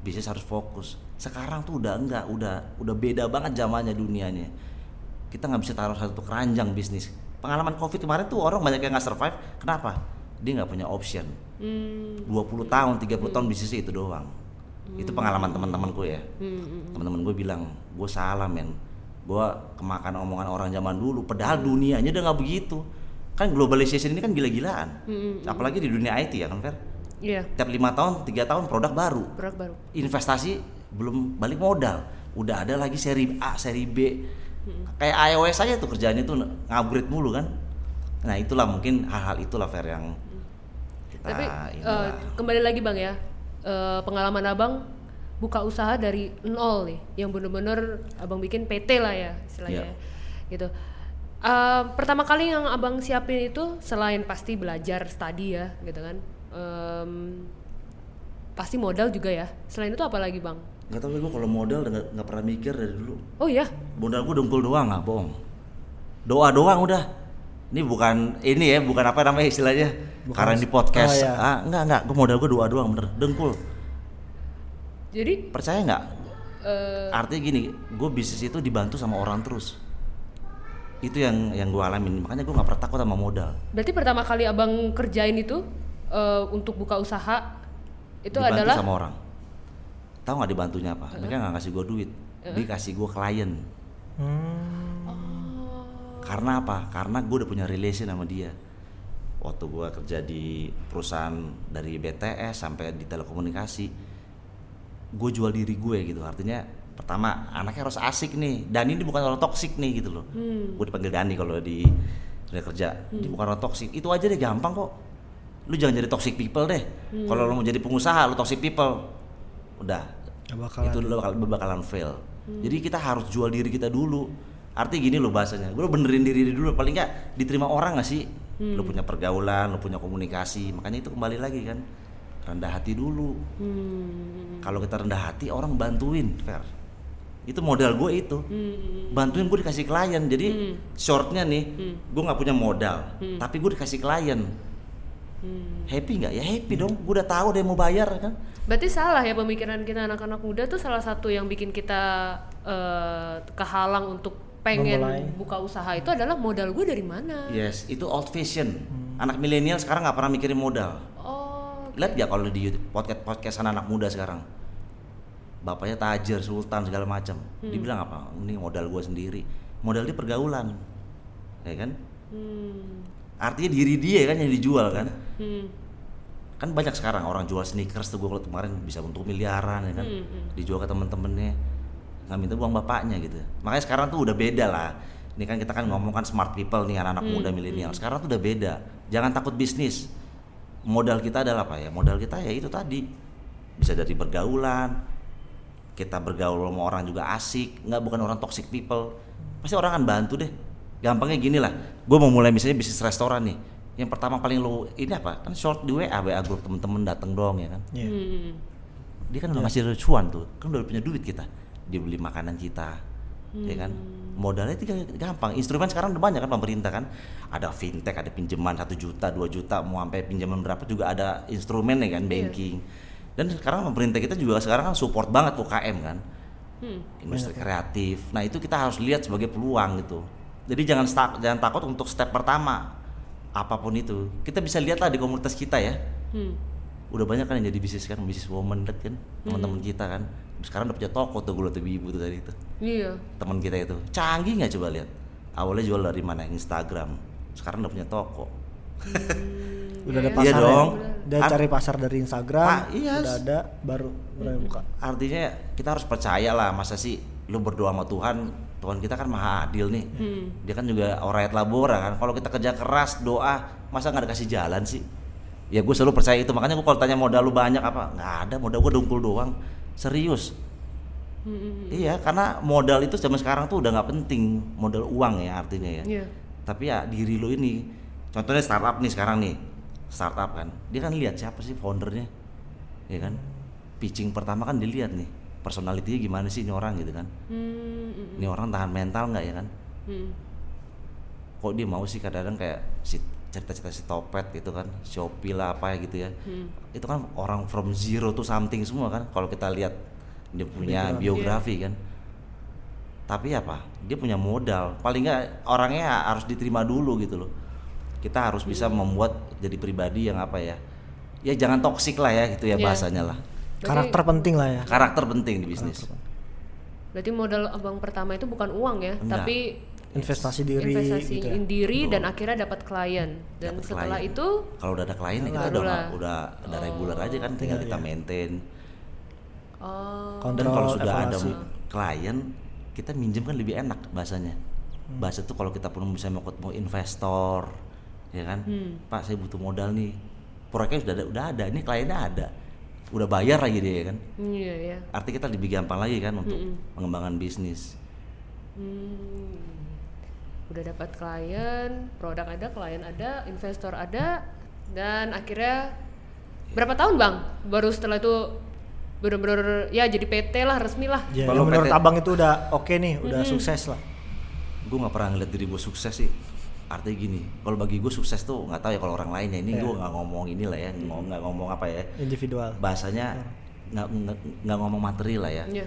bisnis harus fokus. Sekarang tuh udah enggak, udah udah beda banget zamannya dunianya. Kita nggak bisa taruh satu keranjang bisnis. Pengalaman COVID kemarin tuh orang banyak yang nggak survive. Kenapa? Dia nggak punya option. Hmm, 20 tahun, 30 tahun bisnisnya itu doang. Itu pengalaman teman-temanku ya. hmm, Teman-teman gue bilang, gue salah men. Gue kemakan omongan orang zaman dulu. Padahal dunianya udah nggak begitu. Kan globalization ini kan gila-gilaan. Apalagi di dunia IT ya kan Fer? Iya, Tiap lima tahun, tiga tahun produk baru produk baru. investasi belum balik modal udah ada lagi seri A seri B kayak iOS aja tuh kerjaannya tuh ngupgrade mulu kan nah itulah mungkin hal-hal itulah fair yang kita Tapi inilah. eh, kembali lagi bang ya, Eh, pengalaman abang buka usaha dari nol nih, yang bener-bener abang bikin PT lah ya istilahnya, Iya. gitu. Eh, pertama kali yang abang siapin itu selain pasti belajar studi ya, gitu kan, Em, pasti modal juga ya. Selain itu apa lagi bang? nggak tahu gue kalau modal udah nggak nggak pernah mikir dari dulu Oh iya, modal gue dengkul doang nggak bohong doa doang udah ini bukan ini ya bukan apa namanya istilahnya karena di podcast Oh, iya. ah enggak enggak gue modal gue doa doang bener dengkul jadi percaya nggak? eh, artinya gini gue bisnis itu dibantu sama orang terus. Itu yang yang gue alamin. Makanya gue nggak pernah takut sama modal. berarti pertama kali abang kerjain itu eh, untuk buka usaha itu dibantu adalah sama orang. Tahu nggak dibantunya apa? Mereka nggak kasih gue duit. Dia kasih gue klien. Hmm. karena apa? Karena gue udah punya relation sama dia. Waktu gue kerja di perusahaan dari BTS sampai di telekomunikasi gue jual diri gue gitu. Artinya pertama anaknya harus asik nih. Dani ini bukan orang toksik nih gitu loh. Gue dipanggil Dani kalau di dunia kerja. Dia bukan orang toksik itu aja deh gampang kok. Lu jangan jadi toxic people deh. Kalau lu mau jadi pengusaha lu toxic people. Udah. Nggak bakalan. itu lu bakal, bakalan fail. Jadi kita harus jual diri kita dulu. Artinya gini loh bahasanya. Gue benerin diri dulu. Paling nggak diterima orang gak sih? Lu punya pergaulan lu punya komunikasi. Makanya itu kembali lagi kan rendah hati dulu. Hmm, kalau kita rendah hati orang bantuin fair itu modal gue itu. Hmm, bantuin gue dikasih klien. Jadi shortnya nih gue nggak punya modal tapi gue dikasih klien. Hmm. happy nggak? Ya happy dong. Gue udah tahu dia mau bayar kan? Berarti salah ya pemikiran kita anak-anak muda tuh salah satu yang bikin kita eh, kehalang untuk pengen Memulai. buka usaha itu adalah modal gue dari mana? yes itu old fashion. Anak milenial sekarang nggak pernah mikirin modal. Oh, lihat ya kalau di YouTube, podcast podcastan anak muda sekarang? Bapaknya tajir sultan segala macam. Dibilang apa? Ini modal gue sendiri. Modal dia pergaulan. Ya kan? Hmm, artinya diri dia kan yang dijual kan? Hmm, kan banyak sekarang orang jual sneakers tuh gue kalau kemarin bisa untuk miliaran ya kan? Hmm, hmm. dijual ke temen-temennya. Nggak minta uang bapaknya gitu. Makanya sekarang tuh udah beda lah. Ini kan kita kan ngomong kan smart people nih anak-anak Hmm, muda milenial. sekarang tuh udah beda. Jangan takut bisnis modal kita adalah apa ya? Modal kita ya itu tadi. Bisa dari pergaulan kita bergaul sama orang juga asik. Nggak bukan orang toxic people. Pasti orang akan bantu deh. Gampangnya gini lah. Gue mau mulai misalnya bisnis restoran nih. Yang pertama paling lo ini apa? Kan short di WA WA grup temen-temen datang dong ya kan? Iya. hmm, dia kan udah ngasih cuan tuh. Kan udah punya duit kita. Dia beli makanan kita ya kan modalnya itu gampang. Instrumen sekarang udah banyak kan pemerintah kan. Ada fintech ada pinjaman satu juta dua juta mau sampai pinjaman berapa juga ada instrumen ya kan banking. Dan sekarang pemerintah kita juga sekarang kan support banget UKM kan. Industri kreatif. Nah itu kita harus lihat sebagai peluang gitu. Jadi jangan sta- jangan takut untuk step pertama apa pun itu. Kita bisa lihat lah di komunitas kita ya. Hmm. Udah banyak kan yang jadi bisnis kan bisnis woman kan? Teman-teman kita kan. Sekarang udah punya toko tuh gue tuh ibu tuh tadi itu Iya. teman kita itu. Canggih nggak coba lihat? Awalnya jual dari mana? Instagram. Sekarang udah punya toko. Udah ada Iya, pasar dong. udah cari pasar dari Instagram Ah, iya. udah ada baru mulai buka. Artinya kita harus percaya lah masa sih lu berdoa sama Tuhan Tuhan kita kan maha adil nih. Dia kan juga orang labora kan. Kalau kita kerja keras doa masa nggak dikasih jalan sih ya gue selalu percaya itu. Makanya gue kalau tanya modal lu banyak apa nggak ada. Modal gue dungkul doang. Serius. Iya karena modal itu zaman sekarang tuh udah nggak penting. Modal uang ya artinya ya. Iya. tapi ya diri lu ini. Contohnya startup nih sekarang nih. Startup kan. Dia kan lihat siapa sih foundernya. Ya kan? Pitching pertama kan dilihat nih. Personalitinya gimana sih ini orang gitu kan? Hmm, hmm, ini orang tahan mental nggak ya kan? Hmm. kok dia mau sih kadang-kadang kayak si cerita-cerita si topet gitu kan shopee lah apa ya gitu ya. Itu kan orang from zero to something semua kan kalau kita lihat dia punya biografi. kan. Tapi apa? Dia punya modal. Paling nggak orangnya harus diterima dulu gitu loh. Kita harus bisa membuat jadi pribadi yang apa ya? Ya jangan toksik lah ya gitu ya Iya. bahasanya lah. Berarti- karakter penting lah ya. Karakter penting di bisnis. Berarti modal abang pertama itu bukan uang ya, Enggak. tapi investasi diri investasi gitu ya. diri dan akhirnya dapat klien. Dan Dapet setelah klien. itu kalau udah ada klien ya kita udah lah. udah udah reguler aja kan tinggal kita maintain. Oh. Dan kalau sudah ada klien kita minjem kan lebih enak bahasanya. Bahasa tuh kalau kita pun bisa mau mau investor ya kan? Pak saya butuh modal nih. Proyeknya sudah ada udah ada ini kliennya ada. Udah bayar lagi dia ya kan? Iya ya. artinya kita lebih gampang lagi kan untuk pengembangan bisnis. Hmm. Udah dapat klien, produk ada, klien ada, investor ada, dan akhirnya berapa tahun bang? Baru setelah itu bener-bener ya jadi PT lah resmi lah. Ya, Kalau menurut PT abang itu udah oke nih udah sukses lah. Gue nggak pernah ngeliat diri gue sukses sih. Artinya gini kalau bagi gue sukses tuh nggak tahu ya kalau orang lain ya. Ini gue nggak ngomong inilah ya ngomong nggak ngomong apa ya. Individual. Bahasanya nggak nggak nggak ngomong materi lah ya. Iya.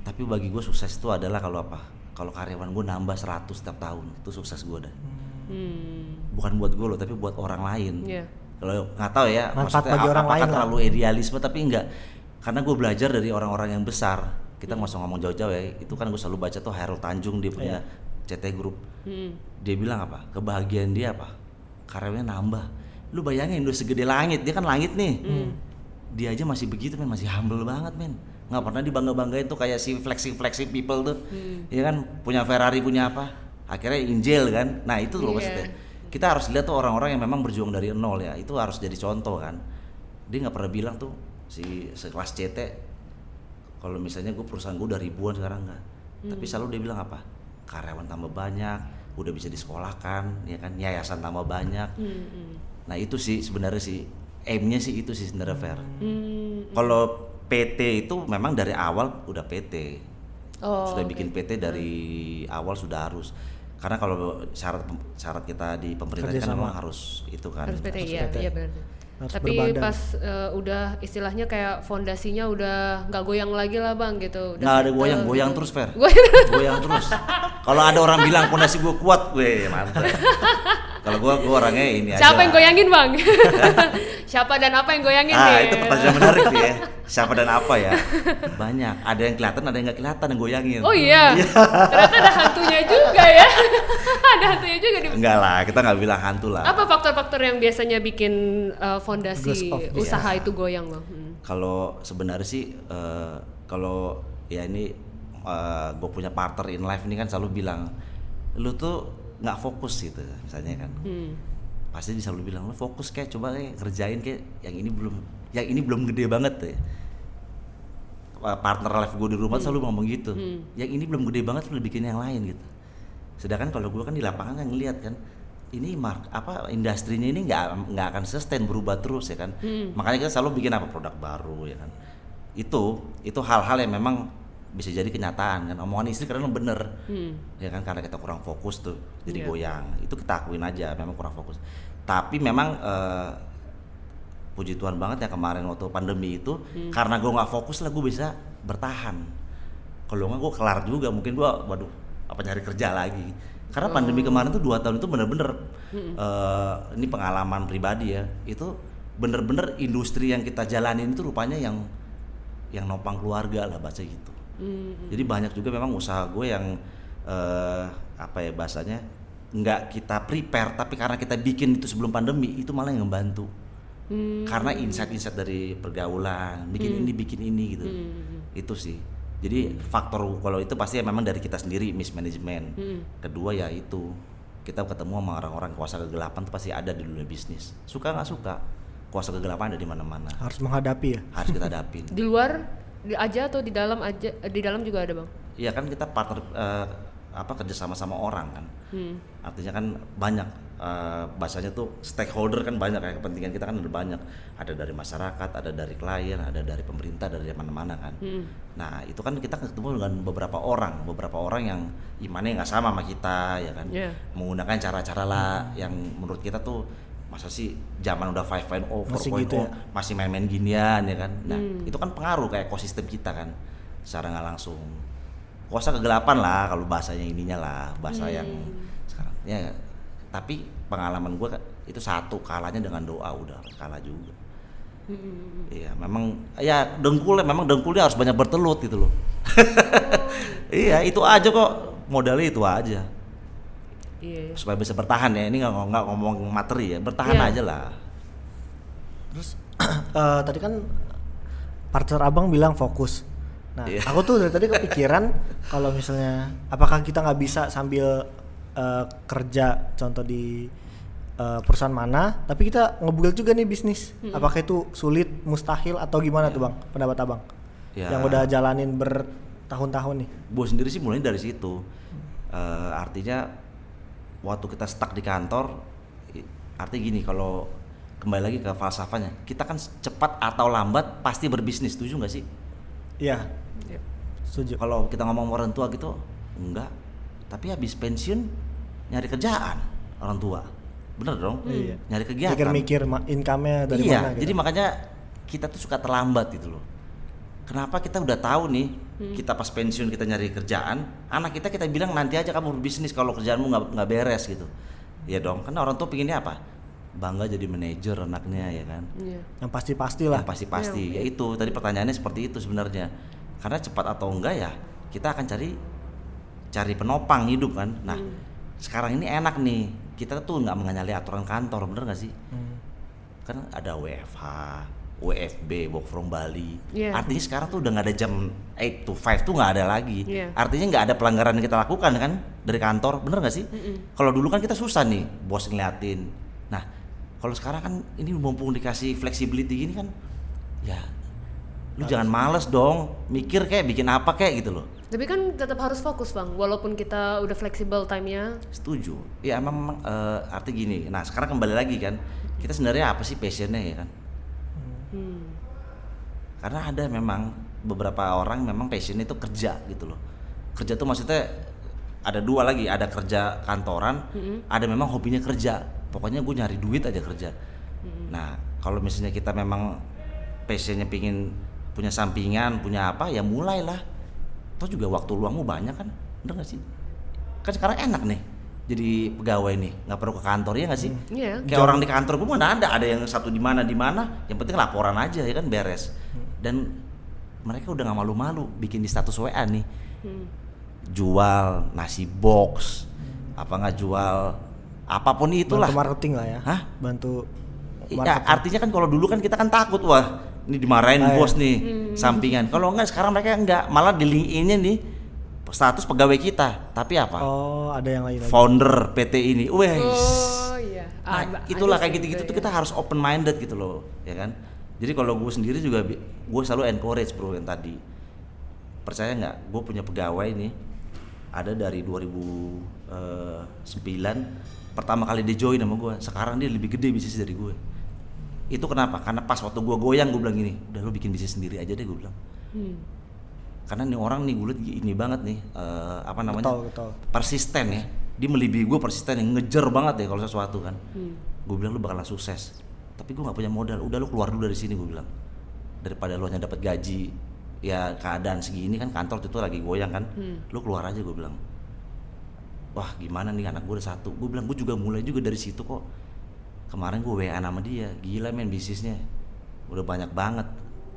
tapi bagi gue sukses itu adalah kalau apa kalau karyawan gue nambah 100 setiap tahun itu sukses gue dah. Hmm. bukan buat gue loh tapi buat orang lain. Iya. kalau nggak tahu ya Manfaat maksudnya bagi orang apakah lain lah. terlalu idealisme tapi enggak. Karena gue belajar dari orang-orang yang besar. Kita nggak usah ngomong jauh-jauh ya itu kan gue selalu baca tuh Harold Tanjung dia punya CT Group. Hmm. dia bilang apa? Kebahagiaan dia apa? Karyawannya nambah. Lu bayangin udah segede langit dia kan langit nih. Dia aja masih begitu men masih humble banget men nggak pernah dibangga banggain tuh kayak si flexing flexing people tuh. Ya kan? Punya Ferrari punya apa? Akhirnya injil kan? Nah itu loh Iya. maksudnya. Kita harus lihat tuh orang-orang yang memang berjuang dari nol ya. Itu harus jadi contoh kan. Dia nggak pernah bilang tuh si sekelas CT kalau misalnya gue perusahaan gue udah ribuan sekarang nggak. Tapi selalu dia bilang apa? Karyawan tambah banyak udah bisa disekolahkan ya kan? Yayasan tambah banyak. Hmm, hmm. nah itu sih sebenarnya sih aimnya sih itu sih sebenarnya fair Hmm. kalau PT itu memang dari awal udah PT Oh, sudah oke. bikin PT dari awal sudah harus. Karena kalau syarat syarat kita di pemerintah kan memang harus itu kan. Harus PT harus iya PT. iya benar. Harus tapi berbadan. pas eh, udah istilahnya kayak fondasinya udah nggak goyang lagi lah bang gitu. Udah nggak ada goyang gitu. goyang terus fair Goyang. goyang terus. Kalau ada orang bilang pondasi gue kuat gue mantap kalau gue gue orangnya ini aja. siapa yang lah. goyangin bang? Siapa dan apa yang goyangin ah nih itu pertanyaan menarik nih ya siapa dan apa ya? Banyak. Ada yang kelihatan ada yang nggak kelihatan yang goyangin. Oh iya. Ternyata ada hantunya juga ya. Ada hantunya juga di enggak lah kita nggak bilang hantu lah. Apa faktor-faktor yang biasanya bikin eh, fondasi usaha itu goyang bang Hmm. kalau sebenarnya sih eh, kalau ya ini gue punya partner in life ini kan selalu bilang lu tuh nggak fokus gitu misalnya kan. Hmm. pasti dia selalu bilang lu fokus kayak coba kayak kerjain kayak yang ini belum yang ini belum gede banget ya. Partner life gue di rumah tuh selalu ngomong gitu. Yang ini belum gede banget lu bikin yang lain gitu. Sedangkan kalau gue kan di lapangan kan ngeliat kan ini mark apa industrinya ini nggak nggak akan sustain berubah terus ya kan. Makanya kita selalu bikin apa produk baru ya kan. Itu itu hal-hal yang memang bisa jadi kenyataan kan. Omongan istri kadang bener. Hmm. ya kan karena kita kurang fokus tuh jadi Iya. goyang. Itu kita akuin aja memang kurang fokus. Tapi memang eh, puji Tuhan banget ya kemarin waktu pandemi itu Hmm. karena gue nggak fokus lah gue bisa bertahan kalau nggak gue kelar juga mungkin gue waduh apa nyari kerja lagi karena Oh. pandemi kemarin tuh dua tahun itu bener-bener Hmm. eh, ini pengalaman pribadi ya itu bener-bener industri yang kita jalanin itu rupanya yang yang nopang keluarga lah bahasa gitu Hmm. jadi banyak juga memang usaha gue yang eh, apa ya bahasanya nggak kita prepare tapi karena kita bikin itu sebelum pandemi itu malah yang ngebantu Hmm. karena insight-insight dari pergaulan bikin ini bikin ini gitu. Hmm. itu sih. Jadi faktor kalau itu pasti ya memang dari kita sendiri mismanagement. Hmm. kedua ya itu kita ketemu sama orang-orang kuasa kegelapan tuh pasti ada di dunia bisnis. Suka nggak suka? Kuasa kegelapan ada di mana-mana. Harus menghadapi ya? Harus kita hadapin. Di luar di aja atau di dalam aja di dalam juga ada bang. Iya kan kita partner eh, apa kerja sama sama orang kan. Hmm. Artinya kan banyak eh, bahasanya tuh stakeholder kan banyak ya kepentingan kita kan ada banyak. Ada dari masyarakat, ada dari klien, ada dari pemerintah, dari mana-mana kan. Hmm. Nah itu kan kita ketemu dengan beberapa orang, beberapa orang yang imannya nggak sama sama kita ya kan. Iya. Menggunakan cara-cara lah yang menurut kita tuh masa sih zaman udah 5.0, 4.0 Masih gitu ya? masih main-main ginian ya kan. Nah, Hmm. itu kan pengaruh ke ekosistem kita kan secara nggak langsung. Kuasa kegelapan lah kalau bahasanya ininya lah, bahasa yang sekarang. Ya, tapi pengalaman gue itu satu kalahnya dengan doa udah kalah juga. Hmm. Iya, memang ya dengkulnya memang dengkulnya harus banyak bertelut gitu loh. iya, itu aja kok modalnya itu aja Iya. supaya bisa bertahan ya. Ini nggak nggak ngomong materi ya, bertahan Iya. aja lah. terus eh, tadi kan partner abang bilang fokus nah Iya. aku tuh dari tadi kepikiran kalau misalnya apakah kita nggak bisa sambil eh, kerja contoh di eh, perusahaan mana tapi kita ngebuild juga nih bisnis. Apakah itu sulit mustahil atau gimana tuh bang? Pendapat abang? Ya. yang udah jalanin bertahun-tahun nih. Gue sendiri sih mulai dari situ. Eh, artinya waktu kita stuck di kantor i- artinya gini kalau kembali lagi ke falsafahnya kita kan cepat atau lambat pasti berbisnis setuju nggak sih iya. Iya. setuju. Kalau kita ngomong orang tua gitu enggak. Tapi habis pensiun nyari kerjaan orang tua. Bener dong? Iya. nyari kegiatan. Mikir-mikir income-nya dari iya mana gitu. jadi makanya kita tuh suka terlambat gitu loh. Kenapa kita udah tahu nih kita pas pensiun kita nyari kerjaan anak kita kita bilang nanti aja kamu berbisnis kalau kerjaanmu nggak nggak beres gitu. Ya dong karena orang tua pinginnya apa bangga jadi manajer anaknya ya kan? Iya. yang pasti-pasti lah yang pasti-pasti. Ya itu tadi pertanyaannya seperti itu sebenarnya. Karena cepat atau enggak ya kita akan cari cari penopang hidup kan? Nah sekarang ini enak nih. Kita tuh nggak mengenali aturan kantor bener nggak sih? Hmm. kan ada WFH WFB work from Bali. Iya. artinya sekarang tuh udah nggak ada jam 8 to 5 tuh nggak ada lagi. Iya. artinya nggak ada pelanggaran yang kita lakukan kan dari kantor bener nggak sih? Kalau dulu kan kita susah nih bos ngeliatin. Nah kalau sekarang kan ini mumpung dikasih flexibility gini kan ya lu jangan males dong mikir kayak bikin apa kayak gitu loh. Tapi kan tetap harus fokus bang, walaupun kita udah fleksibel time-nya. setuju. Ya emang, memang, eh, arti gini. Nah sekarang kembali lagi kan kita sebenarnya apa sih passionnya ya kan? Hmm. karena ada memang beberapa orang memang passionnya itu kerja gitu loh. Kerja tuh maksudnya ada dua lagi ada kerja kantoran ada memang hobinya kerja pokoknya gue nyari duit aja kerja. Nah kalau misalnya kita memang passionnya pingin punya sampingan punya apa ya mulailah. Toh juga waktu luangmu banyak kan bener gak sih? Kan sekarang enak nih jadi pegawai nih nggak perlu ke kantor ya nggak sih? Iya. kayak orang di kantor gue mana ada ada yang satu di mana di mana. Yang penting laporan aja ya kan beres. Dan mereka udah nggak malu-malu bikin di status WA nih. Hmm. jual nasi box apa nggak jual apa pun itulah bantu marketing lah ya Hah? bantu Ya, artinya kan kalau dulu kan kita kan takut wah ini dimarahin Ah, iya. bos nih sampingan kalau enggak sekarang mereka enggak malah di LinkedIn-nya nih status pegawai kita tapi apa oh ada yang lain lagi founder PT ini wes Oh iya. Nah, Ada- itulah ada kayak sih gitu-gitu tuh ya. kita harus open minded gitu loh, ya kan? Jadi kalau gue sendiri juga gue selalu encourage bro yang tadi. Percaya nggak? Gue punya pegawai nih ada dari 2009 pertama kali dia join sama gue. Sekarang dia lebih gede bisnis dari gue. Itu kenapa? Karena pas waktu gue goyang gue bilang gini, udah lu bikin bisnis sendiri aja deh gue bilang. Hmm. karena nih orang nih gue liat ini banget nih eh, apa namanya Getol, getol. persisten ya dia melebihi gue persisten yang ngejar banget ya kalau sesuatu kan gue bilang lu bakalan sukses tapi gue nggak punya modal udah lu keluar dulu dari sini gue bilang daripada lu hanya dapat gaji ya keadaan segini kan kantor itu lagi goyang kan lu keluar aja gue bilang wah gimana nih? Anak gue udah satu. Gue bilang gue juga mulai juga dari situ kok. Kemarin gue WA sama dia. Gila men bisnisnya. Udah banyak banget.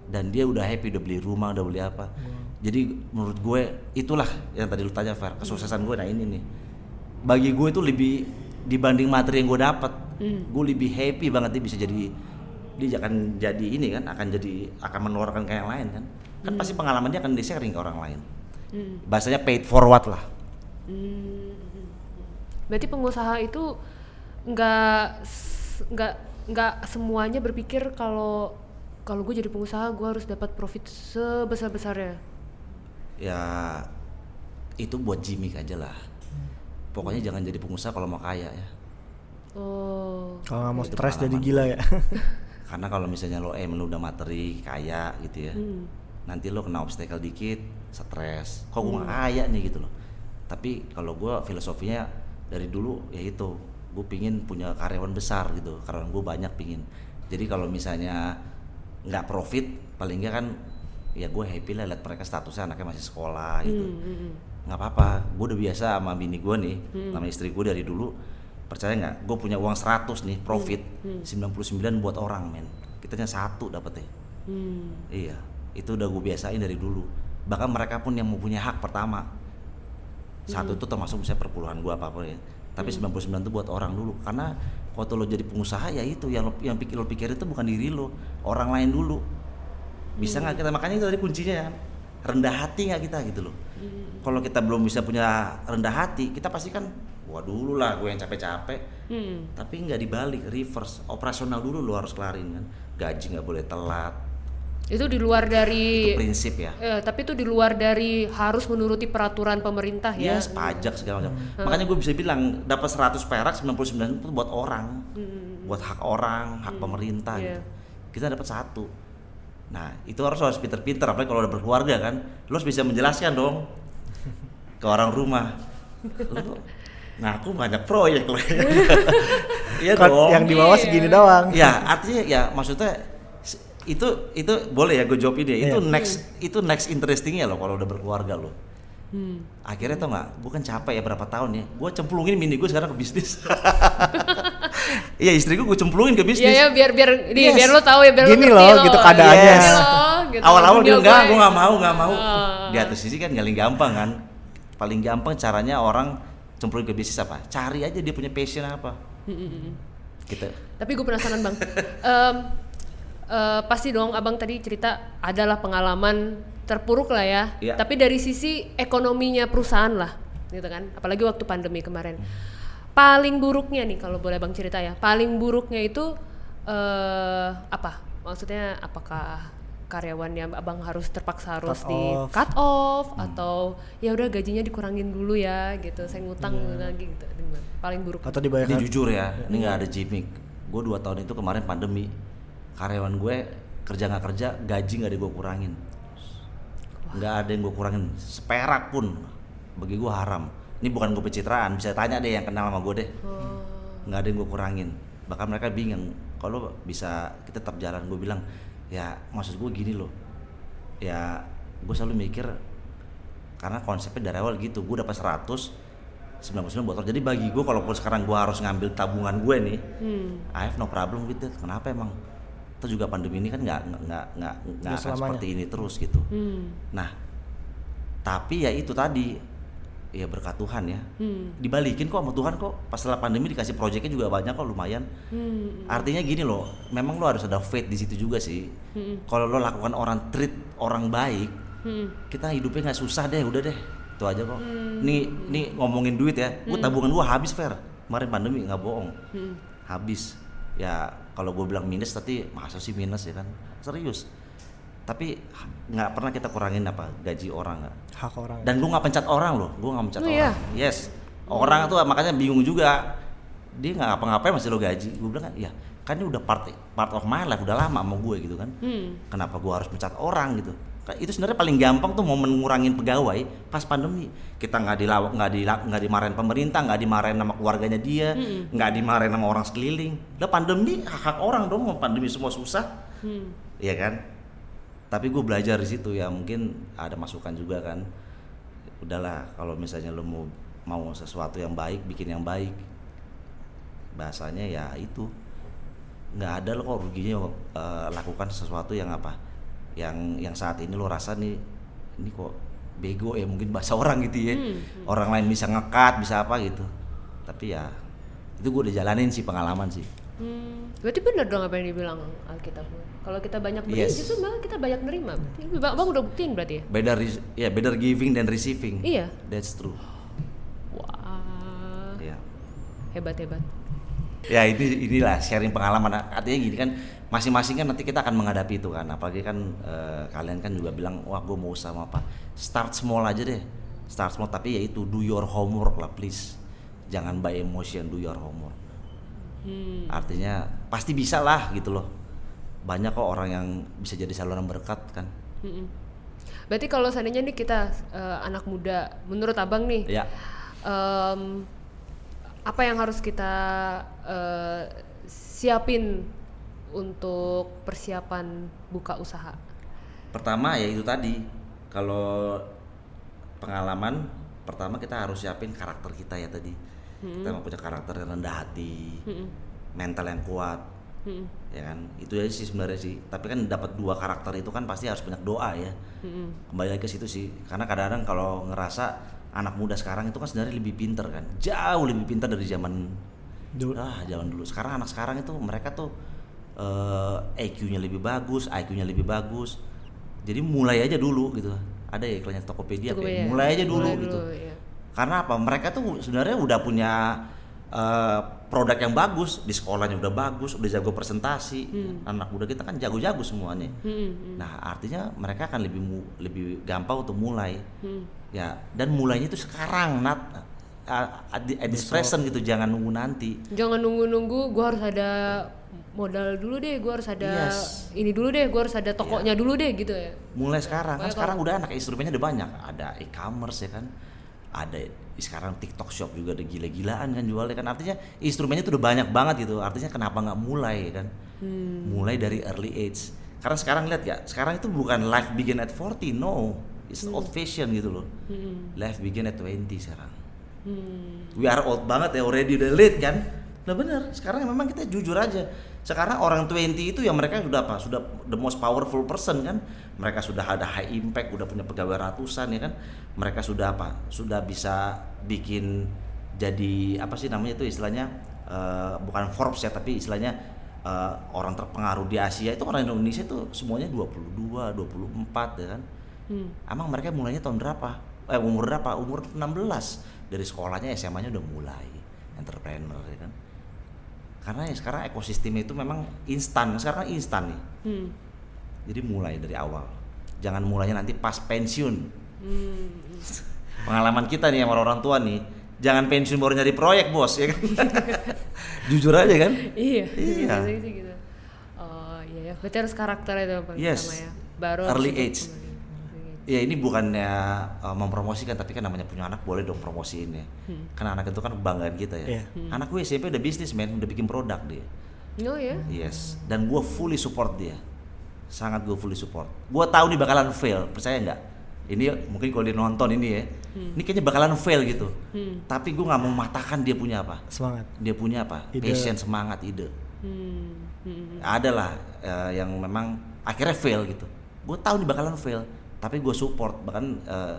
Dan dia udah happy udah beli rumah udah beli apa. Jadi menurut gue itulah yang tadi lu tanya Fer. Kesuksesan gue nah ini nih. Bagi gue itu lebih dibanding materi yang gue dapat gue lebih happy banget. Dia bisa jadi dia akan jadi ini kan akan jadi akan menularkan ke yang lain kan. Kan pasti pengalaman dia akan di sharing ke orang lain. Bahasanya paid forward lah Berarti pengusaha itu nggak nggak nggak semuanya berpikir kalau kalau gue jadi pengusaha gue harus dapat profit sebesar besarnya. ya itu buat gimmick aja lah. Pokoknya jangan jadi pengusaha kalau mau kaya ya. Oh, Kalau nggak mau stres jadi gila ya. karena kalau misalnya lo em lu udah materi kaya gitu ya. Nanti lo kena obstacle dikit stres. Kok gue nggak kaya nih gitu loh. Tapi kalau gue filosofinya dari dulu ya itu. Gue pingin punya karyawan besar gitu. Karyawan gue banyak pingin. Jadi kalau misalnya nggak profit paling nggak kan ya gue happy lah liat mereka statusnya anaknya masih sekolah gitu. Nggak apa-apa. Gue udah biasa sama bini gue nih sama istri gue dari dulu. Percaya nggak? Gue punya uang 100 nih profit. 99 buat orang men. Kita hanya satu dapetnya. Hmm. iya. Itu udah gue biasain dari dulu. Bahkan mereka pun yang mempunyai hak pertama satu itu termasuk misalnya perpuluhan gue apa apa ya. Tapi 99 itu buat orang dulu. Karena waktu lo jadi pengusaha ya itu yang lo, yang pikir lo pikirin itu bukan diri lo orang lain dulu. Bisa nggak kita makanya itu tadi kuncinya kan rendah hati nggak kita gitu loh. Kalau kita belum bisa punya rendah hati kita pasti kan wah dulu lah gue yang capek-capek. Hmm. tapi nggak dibalik reverse operasional dulu lo harus kelarin kan. Gaji nggak boleh telat Itu di luar dari itu prinsip ya eh, tapi itu di luar dari harus menuruti peraturan pemerintah ya. Yes, pajak segala macam. Makanya gue bisa bilang dapat 100 perak 99 itu buat orang. Buat hak orang, hak pemerintah Iya. gitu. Kita dapat satu. Nah, itu harus harus pinter-pinter apalagi kalau udah berkeluarga kan. Lo harus bisa menjelaskan dong ke orang rumah. Lo ngaku banyak proyek lo. Iya Kan dong. yang di bawah segini doang. Ya, artinya ya maksudnya itu itu boleh ya gue jawab ini. Itu Iya. next itu next interestingnya loh kalau udah berkeluarga lo Hmm. akhirnya tau nggak gue kan capek ya berapa tahun ya gue cemplungin mini gue sekarang ke bisnis iya istri gue gue cemplungin ke Iya bisnis ya biar biar di, Yes. biar lo tahu ya biar Gini lo loh, gitu keadaannya. Yes. loh, gitu. awal-awal dia enggak gue. gue nggak mau nggak mau Ah. di atas sisi kan paling gampang kan paling gampang caranya orang cemplungin ke bisnis apa cari aja dia punya passion apa gitu Tapi gue penasaran bang. Em, eh, pasti dong abang tadi cerita adalah pengalaman terpuruk lah ya. Iya. Tapi dari sisi ekonominya perusahaan lah, gitu kan. Apalagi waktu pandemi kemarin. Paling buruknya nih kalau boleh bang cerita ya. Paling buruknya itu eh apa? Maksudnya apakah karyawannya abang harus terpaksa harus Cut di off. cut off atau ya udah gajinya dikurangin dulu ya gitu. Saya ngutang lagi gitu. Gimana? Paling buruk. Atau ini dibayar jujur ya ini nggak ada gimmick gue dua tahun itu kemarin pandemi karyawan gue kerja nggak kerja gaji nggak ada gue kurangin. Nggak ada yang gue kurangin. Seperak pun bagi gue haram. Ini bukan gue pencitraan bisa tanya deh yang kenal sama gue deh. Oh. nggak ada yang gue kurangin. Bahkan mereka bingung kalau bisa kita tetap jalan gue bilang ya maksud gue gini loh. Ya gue selalu mikir karena konsepnya dari awal gitu gue dapat 100 99 botol. Jadi bagi gue kalaupun sekarang gue harus ngambil tabungan gue nih Hmm. I have no problem with it. Kenapa emang itu juga pandemi ini kan nggak nggak nggak nggak akan seperti ini terus gitu. Hmm. nah tapi ya itu tadi ya berkat Tuhan ya. Hmm. dibalikin kok sama Tuhan kok pas setelah pandemi dikasih proyeknya juga banyak kok lumayan. Hmm. artinya gini loh memang lo harus ada faith di situ juga sih. Hmm. kalau lo lakukan orang treat orang baik Hmm. kita hidupnya nggak susah deh udah deh. Itu aja kok. Nih nih ngomongin duit ya. Gue tabungan gue habis fair kemarin pandemi nggak bohong. Hmm. habis. Ya kalau gue bilang minus tapi masa sih minus ya kan? Serius. Tapi nggak pernah kita kurangin apa gaji orang nggak? Hak orang. dan gue nggak pencet orang loh gue nggak pencet Oh, orang. Iya? yes. Orang tuh makanya bingung juga. Dia nggak ngapa-ngapain masih lo gaji. Gue bilang kan ya kan ini udah part part of my life udah lama sama gue gitu kan. Hmm. kenapa gue harus pecat orang? gitu itu sebenarnya paling gampang tuh momen ngurangin pegawai pas pandemi. Kita nggak dilawak nggak di nggak dimarahin pemerintah nggak dimarahin sama keluarganya dia nggak dimarahin sama orang sekeliling. Lah pandemi hak hak orang dong mau pandemi semua susah. Hmm. Iya kan? Tapi gue belajar di situ ya mungkin ada masukan juga kan. Udahlah kalau misalnya lo mau mau sesuatu yang baik bikin yang baik. Bahasanya ya itu. Nggak ada lo kok ruginya eh, lakukan sesuatu yang apa yang yang saat ini lo rasa nih ini kok bego ya mungkin bahasa orang gitu ya Hmm, orang lain bisa ngekat bisa apa gitu tapi ya itu gue udah jalanin sih pengalaman sih Hmm, berarti benar dong apa yang dibilang Alkitab. Kalau kita banyak beri, Yes. justru malah kita banyak nerima. Ini Bang, bang udah buktiin berarti ya? better ya better giving than receiving Iya. that's true Wah, ya hebat hebat. Ya ini inilah sharing pengalaman. Artinya gini kan masing-masing kan nanti kita akan menghadapi itu kan. Apalagi kan eh, kalian kan juga bilang wah gue mau usaha apa. Start small aja deh. Start small tapi ya itu do your homework lah please. Jangan by emotion do your homework. Hmm. artinya pasti bisa lah gitu loh. Banyak kok orang yang bisa jadi saluran berkat kan. Mm-mm. Berarti kalau seandainya nih kita eh, anak muda, menurut abang nih, ya. em, apa yang harus kita eh, siapin untuk persiapan buka usaha? pertama ya itu tadi kalau pengalaman pertama kita harus siapin karakter kita ya tadi kita mau punya karakter yang rendah hati Mm-mm. mental yang kuat Mm-mm. ya kan itu aja sih sebenarnya sih tapi kan dapat dua karakter itu kan pasti harus banyak doa ya Mm-mm. kembali lagi ke situ sih karena kadang-kadang kalau ngerasa anak muda sekarang itu kan sebenarnya lebih pinter kan jauh lebih pintar dari zaman Dulu. ah zaman dulu sekarang anak sekarang itu mereka tuh eh, EQ-nya lebih bagus IQ-nya lebih bagus jadi mulai aja dulu gitu ada ya iklannya Tokopedia kayak ya. mulai aja dulu Mulai gitu iya. karena apa mereka tuh sebenarnya udah punya eh, produk yang bagus di sekolahnya udah bagus udah jago presentasi anak muda kita kan jago-jago semuanya Mm-mm. nah artinya mereka akan lebih mu- lebih gampang untuk mulai Mm. ya dan mulainya itu sekarang nat uh, at, the- at this present gitu jangan nunggu nanti. Jangan nunggu-nunggu, gua harus ada modal dulu deh, gua harus ada Yes. ini dulu deh, gua harus ada tokonya dulu deh gitu ya. mulai sekarang kan sekarang udah anak instrumennya udah banyak. Ada e-commerce ya kan. Ada sekarang TikTok Shop juga ada gila-gilaan kan jualnya kan. Artinya instrumennya tuh udah banyak banget gitu. Artinya kenapa nggak mulai ya kan? Mulai dari early age. Karena sekarang lihat ya sekarang itu bukan life begin at 40 no. It's old fashion gitu loh. Life begin at 20 sekarang Hmm. we are old banget ya already udah late kan nah bener sekarang memang kita jujur aja sekarang orang 20 itu ya mereka sudah apa sudah the most powerful person kan mereka sudah ada high impact udah punya pegawai ratusan ya kan mereka sudah apa sudah bisa bikin jadi apa sih namanya itu istilahnya eh, bukan Forbes ya tapi istilahnya eh, orang terpengaruh di Asia itu orang Indonesia itu semuanya 22 24 ya kan Hmm. Emang mereka mulainya tahun berapa? Eh umur berapa? Umur 16. Dari sekolahnya SMA-nya udah mulai entrepreneur ya kan. Karena ya sekarang ekosistem itu memang instan. Sekarang instan nih. Hmm. Jadi mulai dari awal. Jangan mulainya nanti pas pensiun. Hmm. Pengalaman kita nih sama orang tua nih, jangan pensiun baru nyari proyek, Bos, ya kan. Jujur aja kan? Iya. Iya. gitu. Oh iya ya. Berarti harus karakter itu paling Yes. ya. Baru Early age. Ya ini bukannya uh, mempromosikan tapi kan namanya punya anak boleh dong promosiin ya. Karena anak itu kan kebanggaan kita ya. Iya. Anak gue SMP udah bisnis men, udah bikin produk dia. Oh ya. Yes. Dan gue fully support dia. Sangat gue fully support. Gue tahu nih bakalan fail, percaya nggak? Ini mungkin kalau dia nonton ini ya, ini kayaknya bakalan fail gitu. Hmm. Tapi gue nggak mau mematahkan dia punya apa. Semangat. Dia punya apa? Ide. Passion, semangat, ide. Hmm. Hmm. Ada lah eh, yang memang akhirnya fail gitu. Gue tahu nih bakalan fail, tapi gue support. Bahkan eh,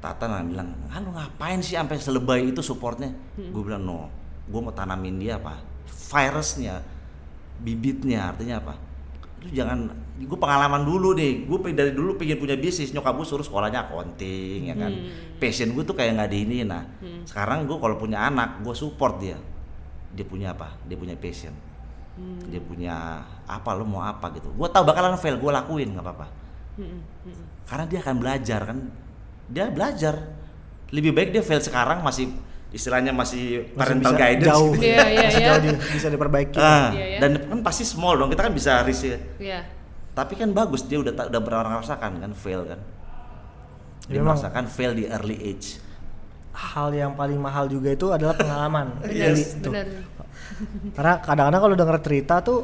Tata nah bilang, ah lu ngapain sih sampai selebay itu supportnya? Gue bilang no, gue mau tanamin dia apa? Virusnya, bibitnya, artinya apa? Lu jangan, gue pengalaman dulu nih, gue dari dulu pengen punya bisnis, nyokap gue suruh sekolahnya accounting ya kan, passion gue tuh kayak nggak di ini, nah sekarang gue kalau punya anak, gue support dia, dia punya apa? Dia punya passion, dia punya apa, lu mau apa gitu, gue tahu bakalan fail, gue lakuin nggak apa-apa, Hmm. Hmm. karena dia akan belajar kan, dia belajar, lebih baik dia fail sekarang masih istilahnya masih Masih parental bisa guidance, jauh. Iya, iya, Masih iya. jauh di- bisa diperbaiki. Ah, Iya, iya. dan kan pasti small dong kita kan bisa risk Iya. tapi kan bagus dia udah udah pernah merasakan kan fail kan dia Memang- merasakan fail di early age hal yang paling mahal juga itu adalah pengalaman tuh. benar karena kadang-kadang kalau denger cerita tuh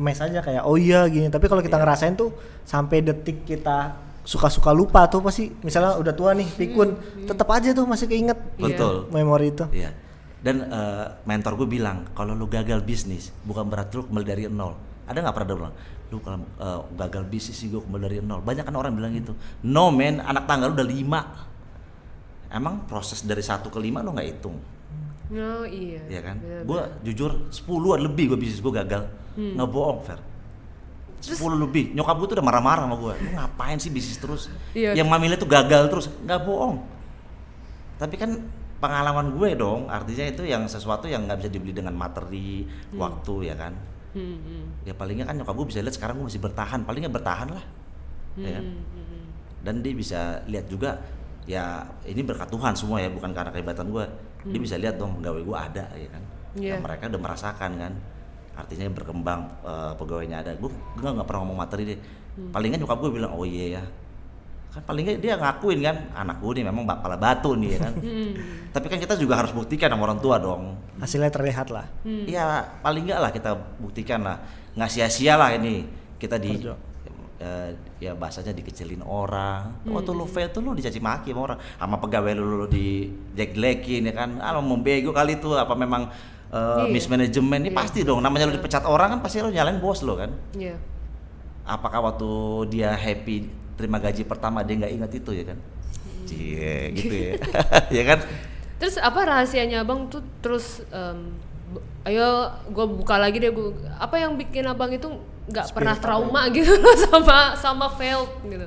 emes aja kayak oh iya gini tapi kalau kita Iya. ngerasain tuh sampai detik kita suka-suka lupa tuh pasti misalnya udah tua nih pikun tetap aja tuh masih keinget Iya. betul memori itu Iya. Dan eh, mentor gue bilang kalau lu gagal bisnis bukan berarti lu kembali dari nol. Ada nggak pernah bilang lu kalau eh, gagal bisnis sih gue kembali dari nol. Banyak kan orang bilang gitu. No man, anak tangga lu udah lima. Emang proses dari satu ke lima lu nggak hitung, oh iya ya kan? Gue jujur 10 lebih gue bisnis gue gagal, nggak bohong Fer. 10 lebih, nyokap gue tuh udah marah-marah sama gue. Lu ngapain sih bisnis terus? Iya. Yang mamilnya tuh gagal terus, nggak bohong. Tapi kan pengalaman gue dong, artinya itu yang sesuatu yang nggak bisa dibeli dengan materi, waktu ya kan. Hmm, hmm, Ya palingnya kan nyokap gue bisa lihat sekarang gue masih bertahan, palingnya bertahan lah, ya kan. hmm, hmm. Dan dia bisa lihat juga, ya ini berkat Tuhan semua ya, bukan karena kehebatan gue. Dia bisa lihat dong pegawai gue ada ya kan. Iya. Dan mereka udah merasakan kan, artinya berkembang eh, pegawainya ada. Gue gue nggak pernah ngomong materi deh. Palingan nyokap gue bilang oh iya ya, kan palingnya dia ngakuin kan anak gue nih memang kepala batu nih ya kan. Hmm, Tapi kan kita juga harus buktikan sama orang tua dong. hasilnya terlihat lah Hmm. Iya paling nggak lah kita buktikan lah nggak sia-sia lah ini kita di Perjuang. Eh, ya bahasanya dikecilin orang. Hmm. Waktu lu fail tuh lu dicaci maki sama orang, sama pegawai lu, lu di jelek-jelekin ya kan. Ah lu membego kali tuh apa memang eh, Iya. mismanagement ini Iya. pasti dong namanya lu dipecat orang kan pasti lu nyalain bos lo kan. Iya. Apakah waktu dia happy terima gaji pertama dia nggak ingat itu ya kan? Hmm. Cie, gitu ya. ya kan? Terus apa rahasianya abang tuh terus b- ayo gue buka lagi deh gue apa yang bikin abang itu nggak pernah apa trauma gitu loh sama sama failed gitu.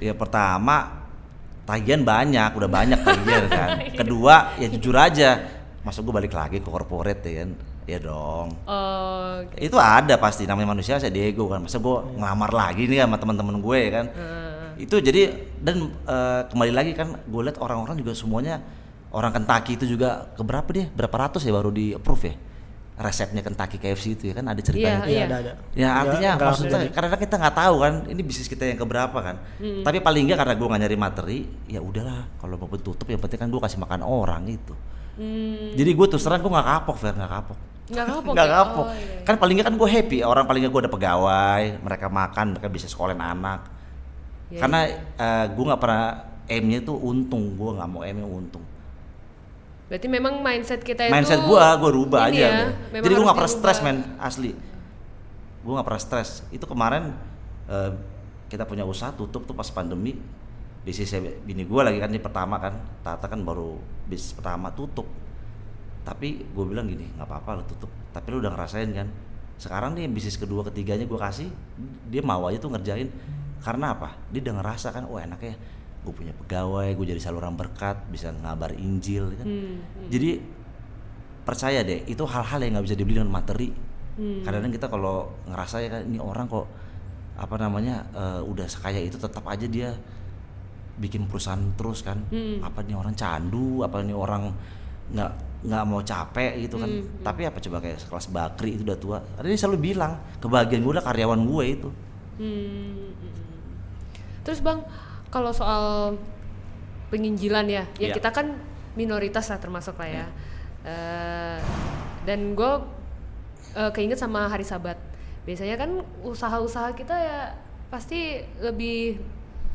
Ya pertama tagihan banyak, udah banyak tagihan kan. Kedua ya jujur aja, masa gue balik lagi ke corporate ya kan? Ya dong. Eh, Itu ada pasti namanya manusia saya Diego kan. Masa gue ngelamar lagi nih sama teman-teman gue ya kan. eh, Itu jadi dan eh, kembali lagi kan gue lihat orang-orang juga semuanya orang Kentucky itu juga keberapa dia? Berapa ratus ya baru di approve ya? Resepnya Kentucky KFC itu ya kan ada ceritanya. Iya, iya ada ada Ya artinya nggak maksudnya langsung karena kita nggak tahu kan ini bisnis kita yang keberapa kan. Tapi paling nggak karena gue nggak nyari materi, ya udahlah kalau mau tutup yang penting kan gue kasih makan orang gitu. hmm, Jadi gue terus terang gue nggak kapok, Fer nggak kapok. nggak kapok. Nggak ya? kapok. Oh, iya. Kan paling nggak kan gue happy. Orang paling nggak gue ada pegawai, mereka makan, mereka bisa sekolahin anak. Iya, Karena eh, gue nggak pernah aimnya tuh untung, gue nggak mau aimnya untung. Berarti memang mindset kita itu Mindset gue, gue rubah ini aja. ya, Jadi harus nggak pernah stres men, asli. Gue nggak pernah stres. Itu kemarin eh, kita punya usaha tutup tuh pas pandemi. Bisnis bini gue lagi kan di pertama kan, Tata kan baru bisnis pertama tutup. Tapi gue bilang gini, nggak apa-apa lo tutup. Tapi lu udah ngerasain kan. Sekarang nih bisnis kedua ketiganya gue kasih, dia mau aja tuh ngerjain. Karena apa? Dia udah ngerasa kan, wah enaknya gue punya pegawai, gue jadi saluran berkat, bisa ngabar Injil kan. Hmm, Jadi percaya deh, itu hal-hal yang nggak bisa dibeli dengan materi. Hmm. Kadang-kadang kita kalau ngerasa ya kan ini orang kok apa namanya eh, udah sekaya itu tetap aja dia bikin perusahaan terus kan. Hmm. Apa nih orang candu, apa nih orang nggak nggak mau capek gitu kan. Hmm, Tapi apa coba kayak sekelas Bakri itu udah tua. Ada dia selalu bilang kebahagiaan gue adalah karyawan gue itu. Hmm, hmm. Terus bang, kalau soal penginjilan ya, ya Iya. kita kan minoritas lah termasuk lah ya. Eh, dan gue eh, keinget sama hari Sabat. Biasanya kan usaha-usaha kita ya pasti lebih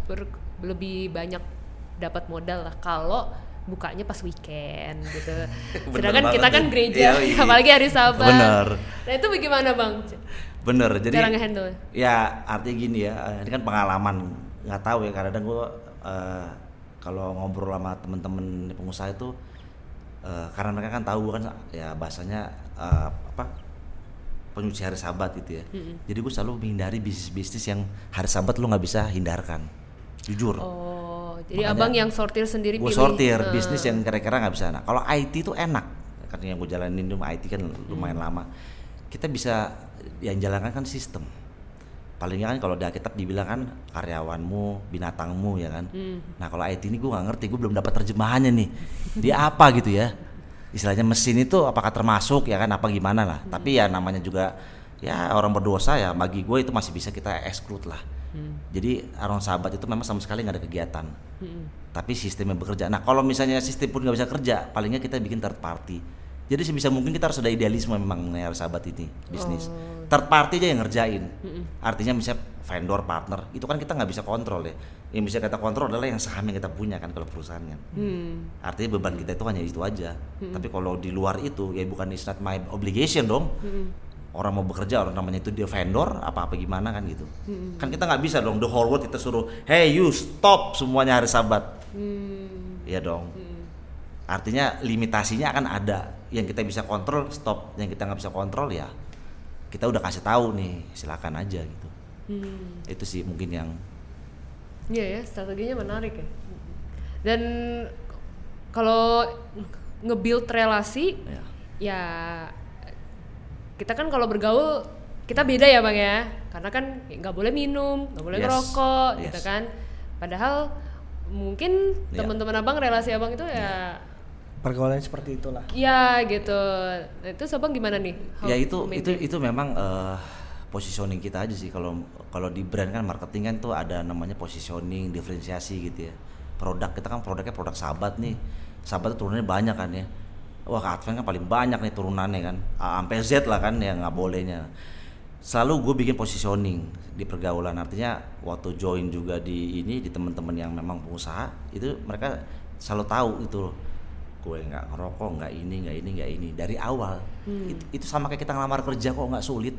ber- lebih banyak dapat modal lah kalau bukanya pas weekend gitu. Sedangkan kita kan gereja, Iya, iya. apalagi hari Sabat. Bener. Nah itu bagaimana bang? Bener. Jadi Cara ngehandle? Ya artinya gini ya, ini kan pengalaman nggak tahu ya kadang gue eh, kalau ngobrol sama temen-temen pengusaha itu eh, karena mereka kan tahu gue kan ya bahasanya eh, apa penyuci hari sabat gitu ya. Jadi gue selalu menghindari bisnis-bisnis yang hari sabat lu nggak bisa hindarkan, jujur. Oh, jadi Makanya abang yang sortir sendiri gue sortir Eh. bisnis yang kira-kira nggak bisa. Nah kalau IT itu enak karena yang gue jalanin itu IT kan lumayan lama. Kita bisa yang jalankan kan sistem. Palingnya kan kalau di Alkitab dibilang kan karyawanmu, binatangmu ya kan. Nah kalau IT ini gue nggak ngerti, gue belum dapat terjemahannya nih. Dia apa gitu ya? Istilahnya mesin itu apakah termasuk ya kan apa gimana lah. Tapi ya namanya juga ya orang berdosa ya bagi gue itu masih bisa kita exclude lah. Jadi orang sahabat itu memang sama sekali nggak ada kegiatan. Tapi sistemnya bekerja. Nah kalau misalnya sistem pun nggak bisa kerja, palingnya kita bikin third party. Jadi sebisa mungkin kita harus ada idealisme memang mengenai sahabat ini bisnis. Third party aja yang ngerjain. Artinya misalnya vendor partner itu kan kita nggak bisa kontrol ya. Yang bisa kita kontrol adalah yang saham yang kita punya kan kalau perusahaan kan. Hmm. Artinya beban kita itu hanya itu aja. Tapi kalau di luar itu ya bukan it's not my obligation dong. Orang mau bekerja orang namanya itu dia vendor apa apa gimana kan gitu. Kan kita nggak bisa dong the whole world kita suruh hey you stop semuanya hari sabat. Hmm. Iya dong. Artinya limitasinya akan ada. Yang kita bisa kontrol stop, yang kita nggak bisa kontrol ya kita udah kasih tahu nih silakan aja gitu. Hmm. Itu sih mungkin yang Iya ya, strateginya menarik ya. Dan kalau nge-build relasi ya. ya kita kan kalau bergaul kita beda ya bang ya karena kan nggak boleh minum nggak boleh Yes, ngerokok yes. gitu kan padahal mungkin Ya. teman-teman abang relasi abang itu ya Pergaulan seperti itulah. ya gitu. Nah, itu abang gimana nih? How ya itu itu maintain? itu memang eh, positioning kita aja sih. Kalau kalau di brand kan marketing kan tuh ada namanya positioning diferensiasi gitu ya. Produk kita kan produknya produk sahabat nih. Sahabat tuh turunannya banyak kan ya. Wah Advent kan paling banyak nih turunannya kan. A sampai Z lah kan yang nggak bolehnya. Selalu gue bikin positioning di pergaulan. Artinya waktu join juga di ini di teman-teman yang memang pengusaha itu mereka selalu tahu itu loh gue nggak ngerokok nggak ini nggak ini nggak ini. Dari awal itu, itu sama kayak kita ngelamar kerja kok nggak sulit.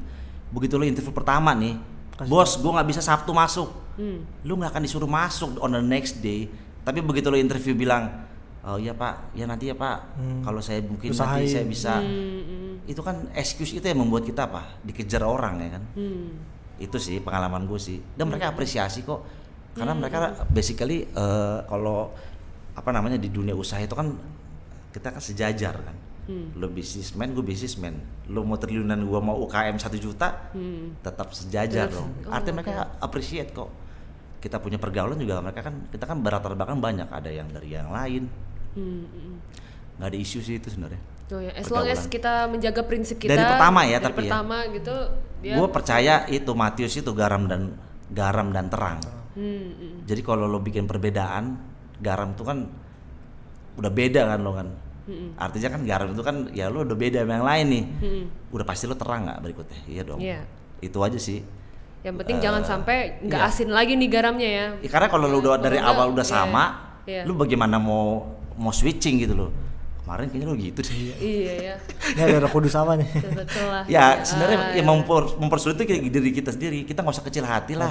Begitu lo interview pertama nih bos gue nggak bisa sabtu masuk. Hmm. lu nggak akan disuruh masuk on the next day. Tapi begitu lo interview bilang oh iya pak. Ya nanti ya pak. Kalau saya mungkin nanti Usahain. saya bisa. Hmm, hmm, itu kan excuse itu yang membuat kita apa dikejar orang ya kan? Hmm. itu sih pengalaman gue sih. Dan mereka apresiasi kok. Karena mereka basically eh, kalau apa namanya di dunia usaha itu kan kita kan sejajar kan lo bisnismen gue bisnismen lo mau triliunan gue mau UKM satu juta Hmm. tetap sejajar dong oh, artinya oke. mereka appreciate kok kita punya pergaulan juga mereka kan kita kan beratar belakang banyak ada yang dari yang lain Hmm, hmm. nggak ada isu sih itu sebenarnya Oh ya, as long as kita menjaga prinsip kita Dari pertama ya, dari tapi ya. gitu dia gue percaya itu Matius itu garam dan garam dan terang Hmm, hmm. Jadi kalau lo bikin perbedaan, garam itu kan udah beda kan lo kan. Artinya kan garam itu kan ya lo udah beda sama yang lain nih. Hmm. Udah pasti lo terang nggak berikutnya? Iya dong. Iya. Itu aja sih. Yang penting Eh, jangan sampai nggak iya. asin lagi nih garamnya ya. Ya, karena kalau lo udah dari awal udah iya, sama, iya. lo bagaimana mau mau switching gitu loh. Kemarin kayaknya lo gitu deh. Iya ya. Ini ada roh kudus apa nih? Betul lah. Ya sebenarnya Ah, ya memper, mempersulit itu kayak diri kita sendiri. Kita nggak usah kecil hati lah.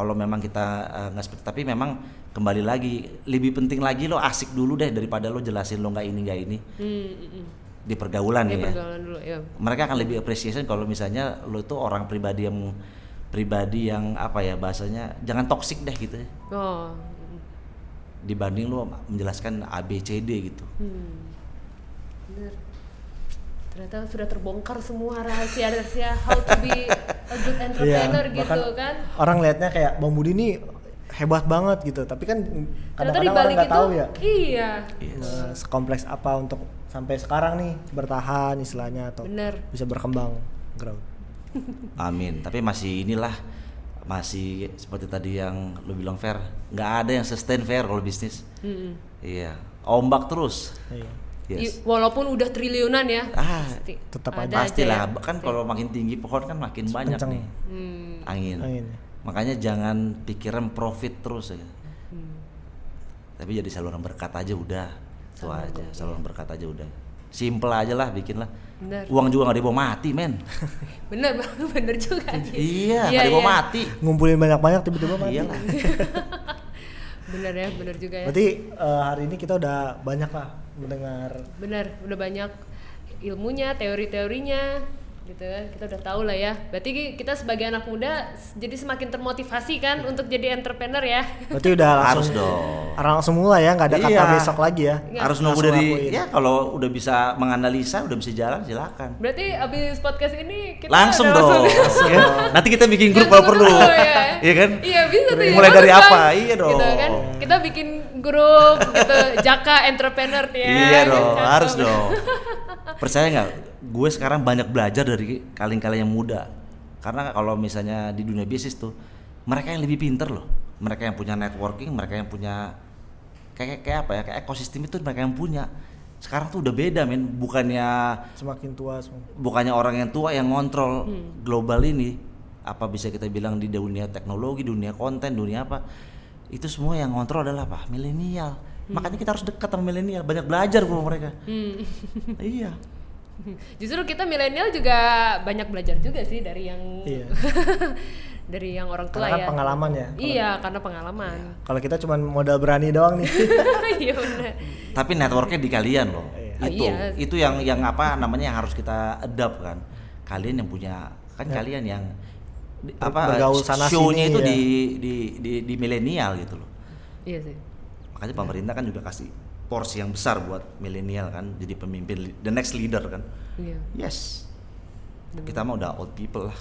Kalau memang kita nggak seperti tapi memang kembali lagi lebih penting lagi lo asik dulu deh daripada lo jelasin lo nggak ini nggak ini Hmm, hmm, di pergaulan nih ya. pergaulan dulu ya. Mereka akan lebih appreciation kalau misalnya lo itu orang pribadi yang pribadi yang apa ya bahasanya jangan toksik deh gitu ya. Oh. Dibanding lo menjelaskan A B C D gitu. Hmm. Bener. Ternyata sudah terbongkar semua rahasia-rahasia how to be a good entrepreneur gitu Iya, bahkan kan. Orang liatnya kayak Bang Budi ini hebat banget gitu, tapi kan kadang-kadang orang nggak tahu ya iya. eh, sekompleks apa untuk sampai sekarang nih bertahan istilahnya atau Bener. bisa berkembang grow. Amin. Tapi masih inilah masih seperti tadi yang lo bilang fair, nggak ada yang sustain fair kalau bisnis. Hmm. Iya, ombak terus. Iya. I- Yes. Walaupun udah triliunan ya. Ah, pasti tetap ada aja. Pastilah, ya. kan kalau makin tinggi pohon kan makin banyak Kenceng. nih Hmm. angin. Angin. Makanya jangan pikiran profit terus ya. Hmm. Tapi jadi saluran berkat aja udah. Itu Saluran aja, berkat, saluran berkat aja udah. Simple aja lah bikin lah. Bener. Uang juga nggak dibawa mati, men. Bener, bener juga. iya, Iya, nggak dibawa iya. mati. Ngumpulin banyak-banyak tiba-tiba mati. Iyalah. Bener ya, bener juga ya. Berarti eh, hari ini kita udah banyak lah mendengar. Bener, udah banyak ilmunya, teori-teorinya gitu kan. Kita udah tahu lah ya. Berarti kita sebagai anak muda jadi semakin termotivasi kan untuk jadi entrepreneur ya. Berarti udah langsung Harus dong. langsung mulai ya, nggak ada kata Iya. besok lagi ya. Nggak. Harus nunggu Langsung dari lakuin. ya kalau udah bisa menganalisa, udah bisa jalan silakan. Berarti abis podcast ini kita Langsung dong. Ya, Nanti kita bikin grup kalau perlu. Oh, iya. Iya kan? Iya bisa tuh. ya. Mulai dari Bagus, apa? Bang. Iya dong. Gitu kan. Kita bikin grup gitu Jaka entrepreneur ya iya dong, Cakep. harus dong. Percaya nggak? Gue sekarang banyak belajar dari kalian-kalian yang muda. Karena kalau misalnya di dunia bisnis tuh, mereka yang lebih pinter loh. Mereka yang punya networking, mereka yang punya kayak kayak apa ya? Kayak ekosistem itu mereka yang punya. Sekarang tuh udah beda men, bukannya Semakin tua semua. bukannya orang yang tua yang ngontrol Hmm. global ini apa bisa kita bilang di dunia teknologi dunia konten dunia apa itu semua yang ngontrol adalah apa milenial Hmm. makanya kita harus dekat sama milenial banyak belajar sama mereka iya Justru kita milenial juga banyak belajar juga sih dari yang Iya. dari yang orang tua Karena kan ya. pengalaman ya. Iya, karena pengalaman. Kalau kita cuma modal berani doang nih. Iya benar. tapi networknya di kalian loh Iya. itu Ah, iya. itu yang yang apa namanya yang harus kita adapt kan kalian yang punya kan kalian yang di- apa Ya. Bergaul sana show-nya sini, itu ya. di di di, di milenial gitu loh Iya sih. makanya pemerintah kan juga kasih porsi yang besar buat milenial kan jadi pemimpin the next leader kan Iya. yes kita mah udah old people lah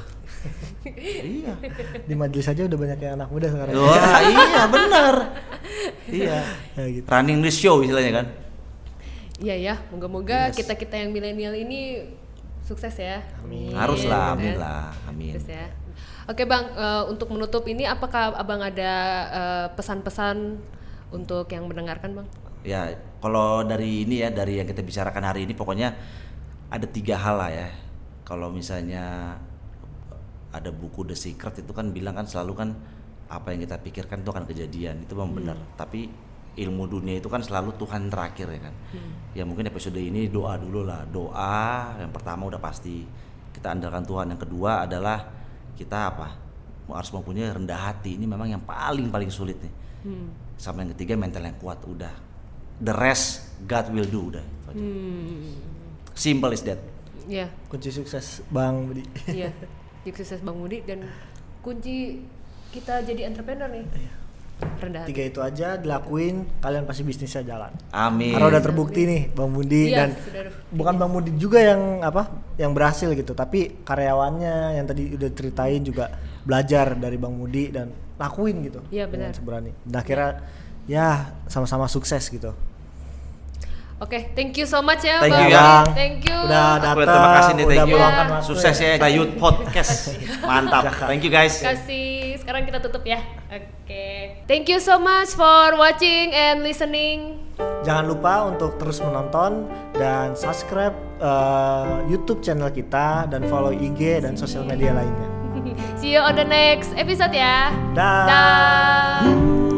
iya Di majelis aja udah banyak yang anak muda sekarang. wah iya benar iya Ya gitu. running the show istilahnya kan Iya ya, moga-moga Yes. kita-kita yang milenial ini sukses ya. Amin. harus lah amin Ya. lah amin Sukses ya. Oke bang, eh, untuk menutup ini apakah abang ada eh, pesan-pesan untuk yang mendengarkan bang? Ya kalau dari ini ya dari yang kita bicarakan hari ini pokoknya ada tiga hal lah ya. Kalau misalnya ada buku The Secret itu kan bilang kan selalu kan apa yang kita pikirkan itu akan kejadian itu memang benar. Tapi ilmu dunia itu kan selalu Tuhan terakhir ya kan. Ya mungkin episode ini doa dulu lah. Doa yang pertama udah pasti. Kita andalkan Tuhan. Yang kedua adalah kita apa? Harus mempunyai rendah hati. Ini memang yang paling paling sulit nih. Hmm. sama yang ketiga mental yang kuat. Udah the rest God will do udah. Hmm. simple is that Iya, Kunci sukses Bang Budi. iya. Tips sukses bang Budi dan kunci kita jadi entrepreneur nih. Rendah hati. Tiga itu aja dilakuin, kalian pasti bisnisnya jalan. amin Karena udah terbukti nih Bang Budi Iya, dan sudah bukan Bang Budi juga yang apa yang berhasil gitu, tapi karyawannya yang tadi udah ceritain juga belajar dari Bang Budi dan lakuin gitu. Iya, dengan benar. Seberani. Dan akhirnya ya sama-sama sukses gitu. Oke, thank you so much ya Thank bang. you, ya. Thank you. Udah datang, terima kasih nih thank you. meluangkan waktu. Sukses ya kita Youth Podcast. Mantap. Thank you guys. Kasih. Sekarang kita tutup ya. Oke. Thank you so much for watching and listening. Jangan lupa untuk terus menonton dan subscribe eh, YouTube channel kita dan follow IG dan sosial media lainnya. see you on the next episode ya. Dah. dah